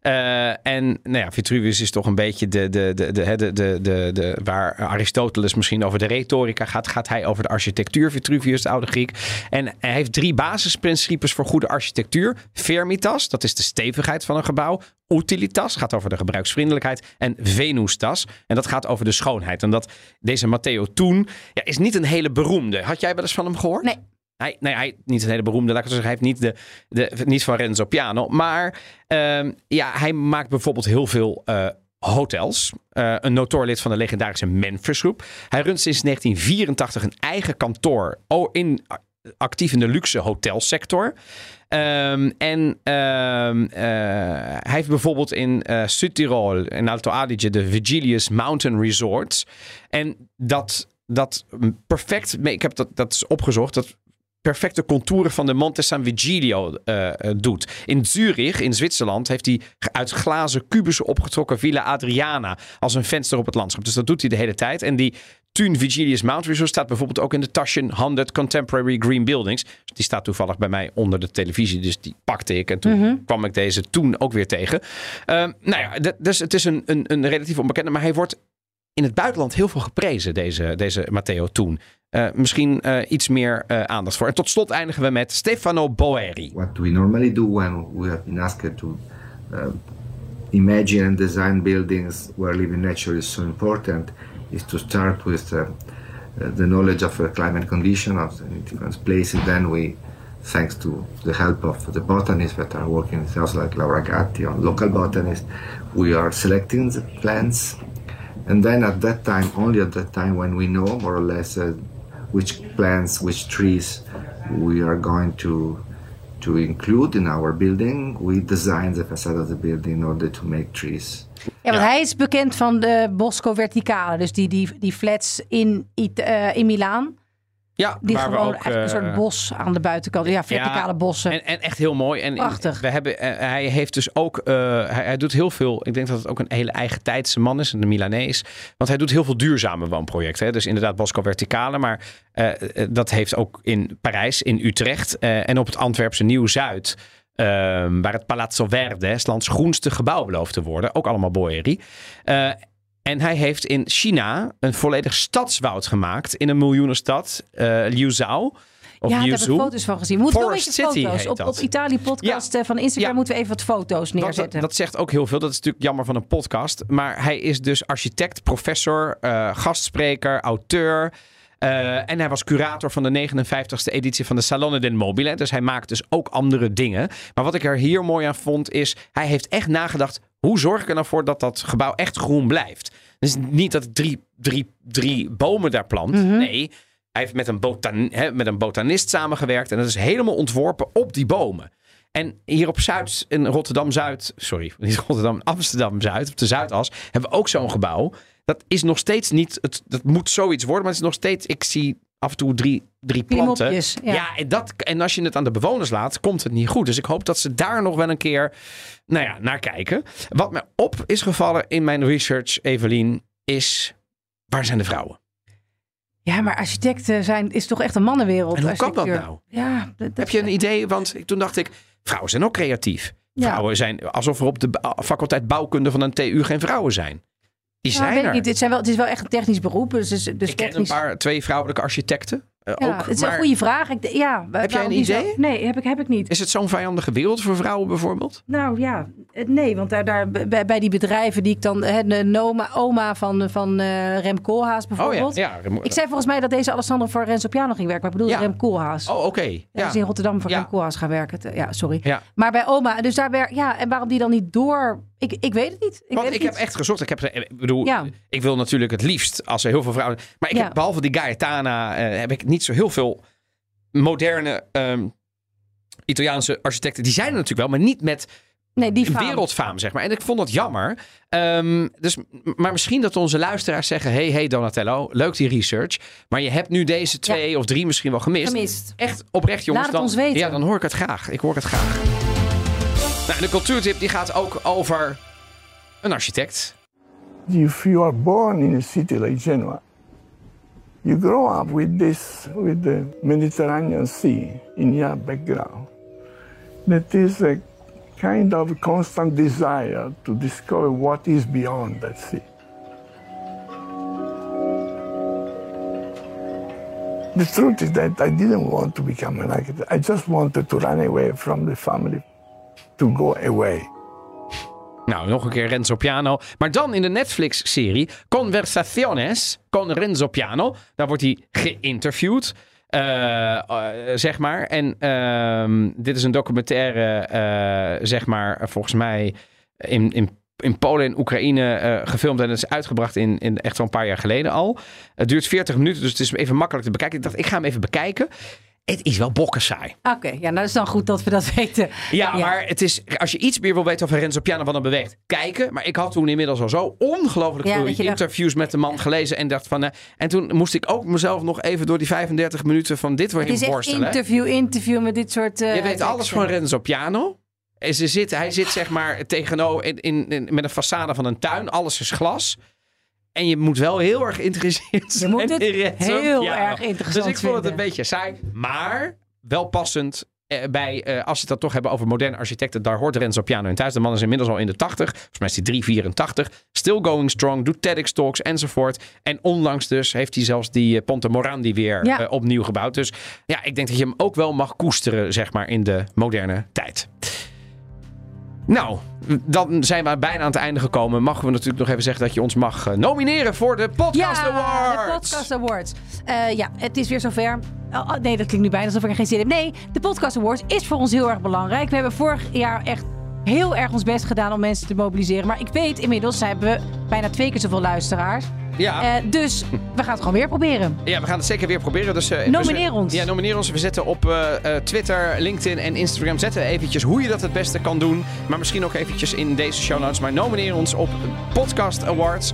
S2: Eh, en nou ja, Vitruvius is toch een beetje de, de, de, de, de, de, de, waar Aristoteles misschien over de retorica gaat, gaat hij over de architectuur, Vitruvius, de oude Griek. En hij heeft drie basisprincipes voor goede architectuur. Fermitas, dat is de stevigheid van een gebouw. Utilitas, gaat over de gebruiksvriendelijkheid. En Venustas, en dat gaat over de schoonheid. En dat deze Matteo Toen ja, is niet een hele beroemde. Had jij wel eens van hem gehoord?
S3: Nee.
S2: Hij, nee, hij niet een hele beroemde, laat ik zeggen. Hij heeft niet, de, de, niet van Renzo Piano. Maar ehm, ja, hij maakt bijvoorbeeld heel veel eh, hotels. Eh, een notoor lid van de legendarische Memphis. Hij runt sinds 1984 een eigen kantoor in, actief in de luxe hotelsector. Ehm, en ehm, eh, hij heeft bijvoorbeeld in eh Südtirol, in Alto Adige, de Vigilius Mountain Resorts. En dat, dat perfect, ik heb dat, dat is opgezocht, dat perfecte contouren van de Monte San Vigilio eh, eh, doet. In Zurich, in Zwitserland, heeft hij uit glazen kubussen opgetrokken Villa Adriana als een venster op het landschap. Dus dat doet hij de hele tijd. En die Thun Vigilius Mount Resort staat bijvoorbeeld ook in de Taschen 100 Contemporary Green Buildings. Die staat toevallig bij mij onder de televisie, dus die pakte ik. En toen kwam ik deze toen ook weer tegen. Ehm, nou ja, dus het is een, een, een relatief onbekende, maar hij wordt in het buitenland heel veel geprezen, deze, deze Matteo Toen. Eh, misschien eh, iets meer eh, aandacht voor. En tot slot eindigen we met Stefano Boeri.
S9: What we normally do when we have been asked to uh, imagine and design buildings where living nature is so important is to start with uh, uh, the knowledge of the climate condition of the different places. Then we, thanks to the help of the botanists that are working with us, like Laura Gatti, or local botanists, we are selecting the plants. And then at that time, only at that time, when we know more or less uh, which plants, which trees we are going to to include in our building, we design the facade of the building in order to make trees.
S3: Ja, want hij is bekend van de Bosco Verticale. Dus die, die, die flats in, It- eh, in Milaan.
S2: Ja,
S3: Die
S2: waar we
S3: gewoon
S2: ook,
S3: echt een
S2: eh,
S3: soort bos aan de buitenkant. Ja, verticale
S2: Ja,
S3: bossen.
S2: En, en echt heel mooi. En
S3: Prachtig.
S2: We hebben, eh, hij heeft dus ook, eh, hij, hij doet heel veel. Ik denk dat het ook een hele eigen tijdse man is, een Milanees. Want hij doet heel veel duurzame woonprojecten. Hè? Dus inderdaad Bosco Verticale. Maar eh, eh, dat heeft ook in Parijs, in Utrecht eh, en op het Antwerpse Nieuw-Zuid. ehm, waar het Palazzo Verde, het lands groenste gebouw belooft te worden. Ook allemaal Boeri. En hij heeft in China een volledig stadswoud gemaakt in een miljoenenstad, eh Liuzhou. Of
S3: ja, daar heb ik
S2: Liuzhou.
S3: foto's van gezien. We moeten
S2: Forest City
S3: foto's. Op,
S2: dat.
S3: op Italië podcast eh, van Instagram
S2: Ja.
S3: moeten we even wat foto's
S2: Dat,
S3: neerzetten.
S2: dat zegt ook heel veel. Dat is natuurlijk jammer van een podcast. Maar hij is dus architect, professor, eh, gastspreker, auteur. en hij was curator van de 59ste editie van de Salone del Mobile. Dus hij maakt dus ook andere dingen. Maar wat ik er hier mooi aan vond is... hij heeft echt nagedacht... hoe zorg ik er nou voor dat dat gebouw echt groen blijft? Dus niet dat ik drie, drie, drie bomen daar plant. Nee, hij heeft met een, botan, met een botanist samengewerkt. En dat is helemaal ontworpen op die bomen. En hier op Zuid, in Rotterdam-Zuid, sorry, (laughs) niet Rotterdam, Amsterdam-Zuid, op de Zuidas, hebben we ook zo'n gebouw. Dat is nog steeds niet, het, dat moet zoiets worden, maar het is nog steeds, ik zie af en toe drie, drie planten.
S3: Ja.
S2: en, dat, en als je het aan de bewoners laat, komt het niet goed. Dus ik hoop dat ze daar nog wel een keer nou ja, naar kijken. Wat me op is gevallen in mijn research, Evelien, is waar zijn de vrouwen?
S3: Ja, maar architecten zijn, is toch echt een mannenwereld.
S2: En hoe kan dat nou?
S3: Ja, dat, dat-
S2: Heb je een idee? Want toen dacht ik, vrouwen zijn ook creatief.
S3: Ja.
S2: Vrouwen zijn alsof er op de faculteit bouwkunde van een TU geen vrouwen zijn. Die zijn
S3: weet
S2: er.
S3: niet. Het, zijn wel, het is wel echt een technisch beroep. Dus, dus
S2: ik ken een paar, twee vrouwelijke architecten. eh,
S3: Ja,
S2: ook,
S3: het is
S2: maar
S3: een goede vraag. Ik, ja,
S2: Heb jij een
S3: zo-
S2: idee?
S3: nee, heb ik, heb ik niet.
S2: Is het zo'n vijandige wereld voor vrouwen bijvoorbeeld?
S3: Nou ja, nee, want daar, daar, bij, bij die bedrijven die ik dan... Hè, de Noma, oma van, van eh, Rem Koolhaas bijvoorbeeld.
S2: Oh ja, ja.
S3: Ik zei volgens mij dat deze Alessandro voor Renzo Piano ging werken. Maar ik bedoel
S2: Ja.
S3: Rem Koolhaas.
S2: Oh, oké.
S3: Ja.
S2: Ja.
S3: is in Rotterdam voor. Rem Koolhaas gaan werken. Ja, sorry.
S2: Ja.
S3: Maar bij oma, dus daar werkt... Ja, en waarom die dan niet door... Ik, ik weet het niet. Ik
S2: Want
S3: weet
S2: ik heb echt gezocht. Ik, heb, ik bedoel,
S3: Ja.
S2: ik wil natuurlijk het liefst als er heel veel vrouwen. Maar ik
S3: Ja.
S2: heb behalve die Gaetana eh, heb ik niet zo heel veel moderne ehm, Italiaanse architecten. Die zijn er natuurlijk wel, maar niet met
S3: Nee, die faam.
S2: wereldfaam, zeg maar. En ik vond dat jammer. Ehm, dus, maar misschien dat onze luisteraars zeggen: hey, hey Donatello, leuk die research. Maar je hebt nu deze twee of drie misschien wel gemist.
S3: Gemist.
S2: Echt oprecht, jongens.
S3: Laat het
S2: dan,
S3: ons weten.
S2: Ja, dan hoor ik het graag. Ik hoor het graag. Nou, de cultuurtip die gaat ook over een architect.
S7: If you are born in a city like Genoa, you grow up with this, with the Mediterranean Sea in your background. That is a kind of constant desire to discover what is beyond that sea. The truth is that I didn't want to become an architect. I just wanted to run away from the family, to go away.
S2: Nou, nog een keer Renzo Piano. Maar dan in de Netflix-serie Conversaciones con Renzo Piano. Daar wordt hij geïnterviewd. eh, eh, zeg maar. En ehm, dit is een documentaire, eh, zeg maar, volgens mij in, in, in Polen en Oekraïne gefilmd. En het is uitgebracht in, in echt wel een paar jaar geleden al. Het duurt 40 minuten, dus het is even makkelijk te bekijken. Ik dacht, ik ga hem even bekijken. Het is wel bokkensaai.
S3: Oké, ja, nou dat is dan goed dat we dat weten.
S2: Ja, maar het is, als je iets meer wil weten over Renzo Piano, wat dan beweegt, kijken. Maar ik had toen inmiddels al zo ongelooflijk
S3: Ja,
S2: veel
S3: dacht-
S2: interviews met de man gelezen. En dacht van, eh, en toen moest ik ook mezelf nog even door die 35 minuten van dit weer
S3: Het is
S2: borstelen.
S3: interview, interview met dit soort... eh,
S2: Je weet alles van Renzo Piano. En ze zit, hij zit zeg maar tegenover in, in, in- met een façade van een tuin. Alles is glas. En je moet wel heel erg geïnteresseerd zijn
S3: moet het
S2: in Renzo
S3: heel erg interessant
S2: Dus ik vond het een beetje saai. Maar wel passend eh, bij, eh, als we het dan toch hebben over moderne architecten. Daar hoort Renzo Piano in thuis. De man is inmiddels al in de 80. Volgens mij is hij 384. Still going strong. Doet TEDx talks enzovoort. En onlangs dus heeft hij zelfs die eh, Ponte Morandi weer
S3: Ja.
S2: eh, opnieuw gebouwd. Dus ja, ik denk dat je hem ook wel mag koesteren, zeg maar, in de moderne tijd. Nou, dan zijn we bijna aan het einde gekomen. Mogen we natuurlijk nog even zeggen dat je ons mag eh, nomineren voor de Podcast
S3: ja,
S2: Awards.
S3: de Podcast Awards. Eh, ja, het is weer zover. Oh, oh, nee, dat klinkt nu bijna alsof ik er geen zin in heb. Nee, de Podcast Awards is voor ons heel erg belangrijk. We hebben vorig jaar echt heel erg ons best gedaan om mensen te mobiliseren. Maar ik weet inmiddels hebben we bijna twee keer zoveel luisteraars.
S2: Ja.
S3: Eh, dus we gaan het gewoon weer proberen.
S2: Ja, we gaan het zeker weer proberen. Dus, eh,
S3: Nomineer
S2: we,
S3: ons.
S2: Ja, nomineer ons. We zetten op eh, Twitter, LinkedIn en Instagram zetten we eventjes hoe je dat het beste kan doen. Maar misschien ook eventjes in deze show notes. Maar nomineer ons op Podcast Awards.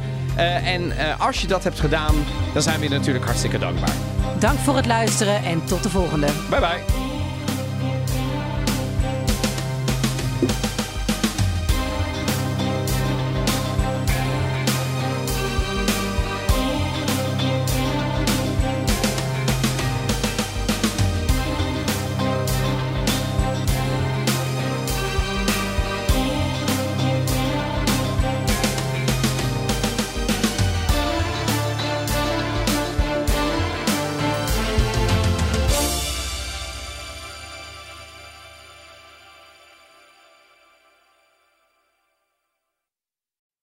S2: En als je dat hebt gedaan, dan zijn we je natuurlijk hartstikke dankbaar.
S3: Dank voor het luisteren en tot de volgende.
S2: Bye bye.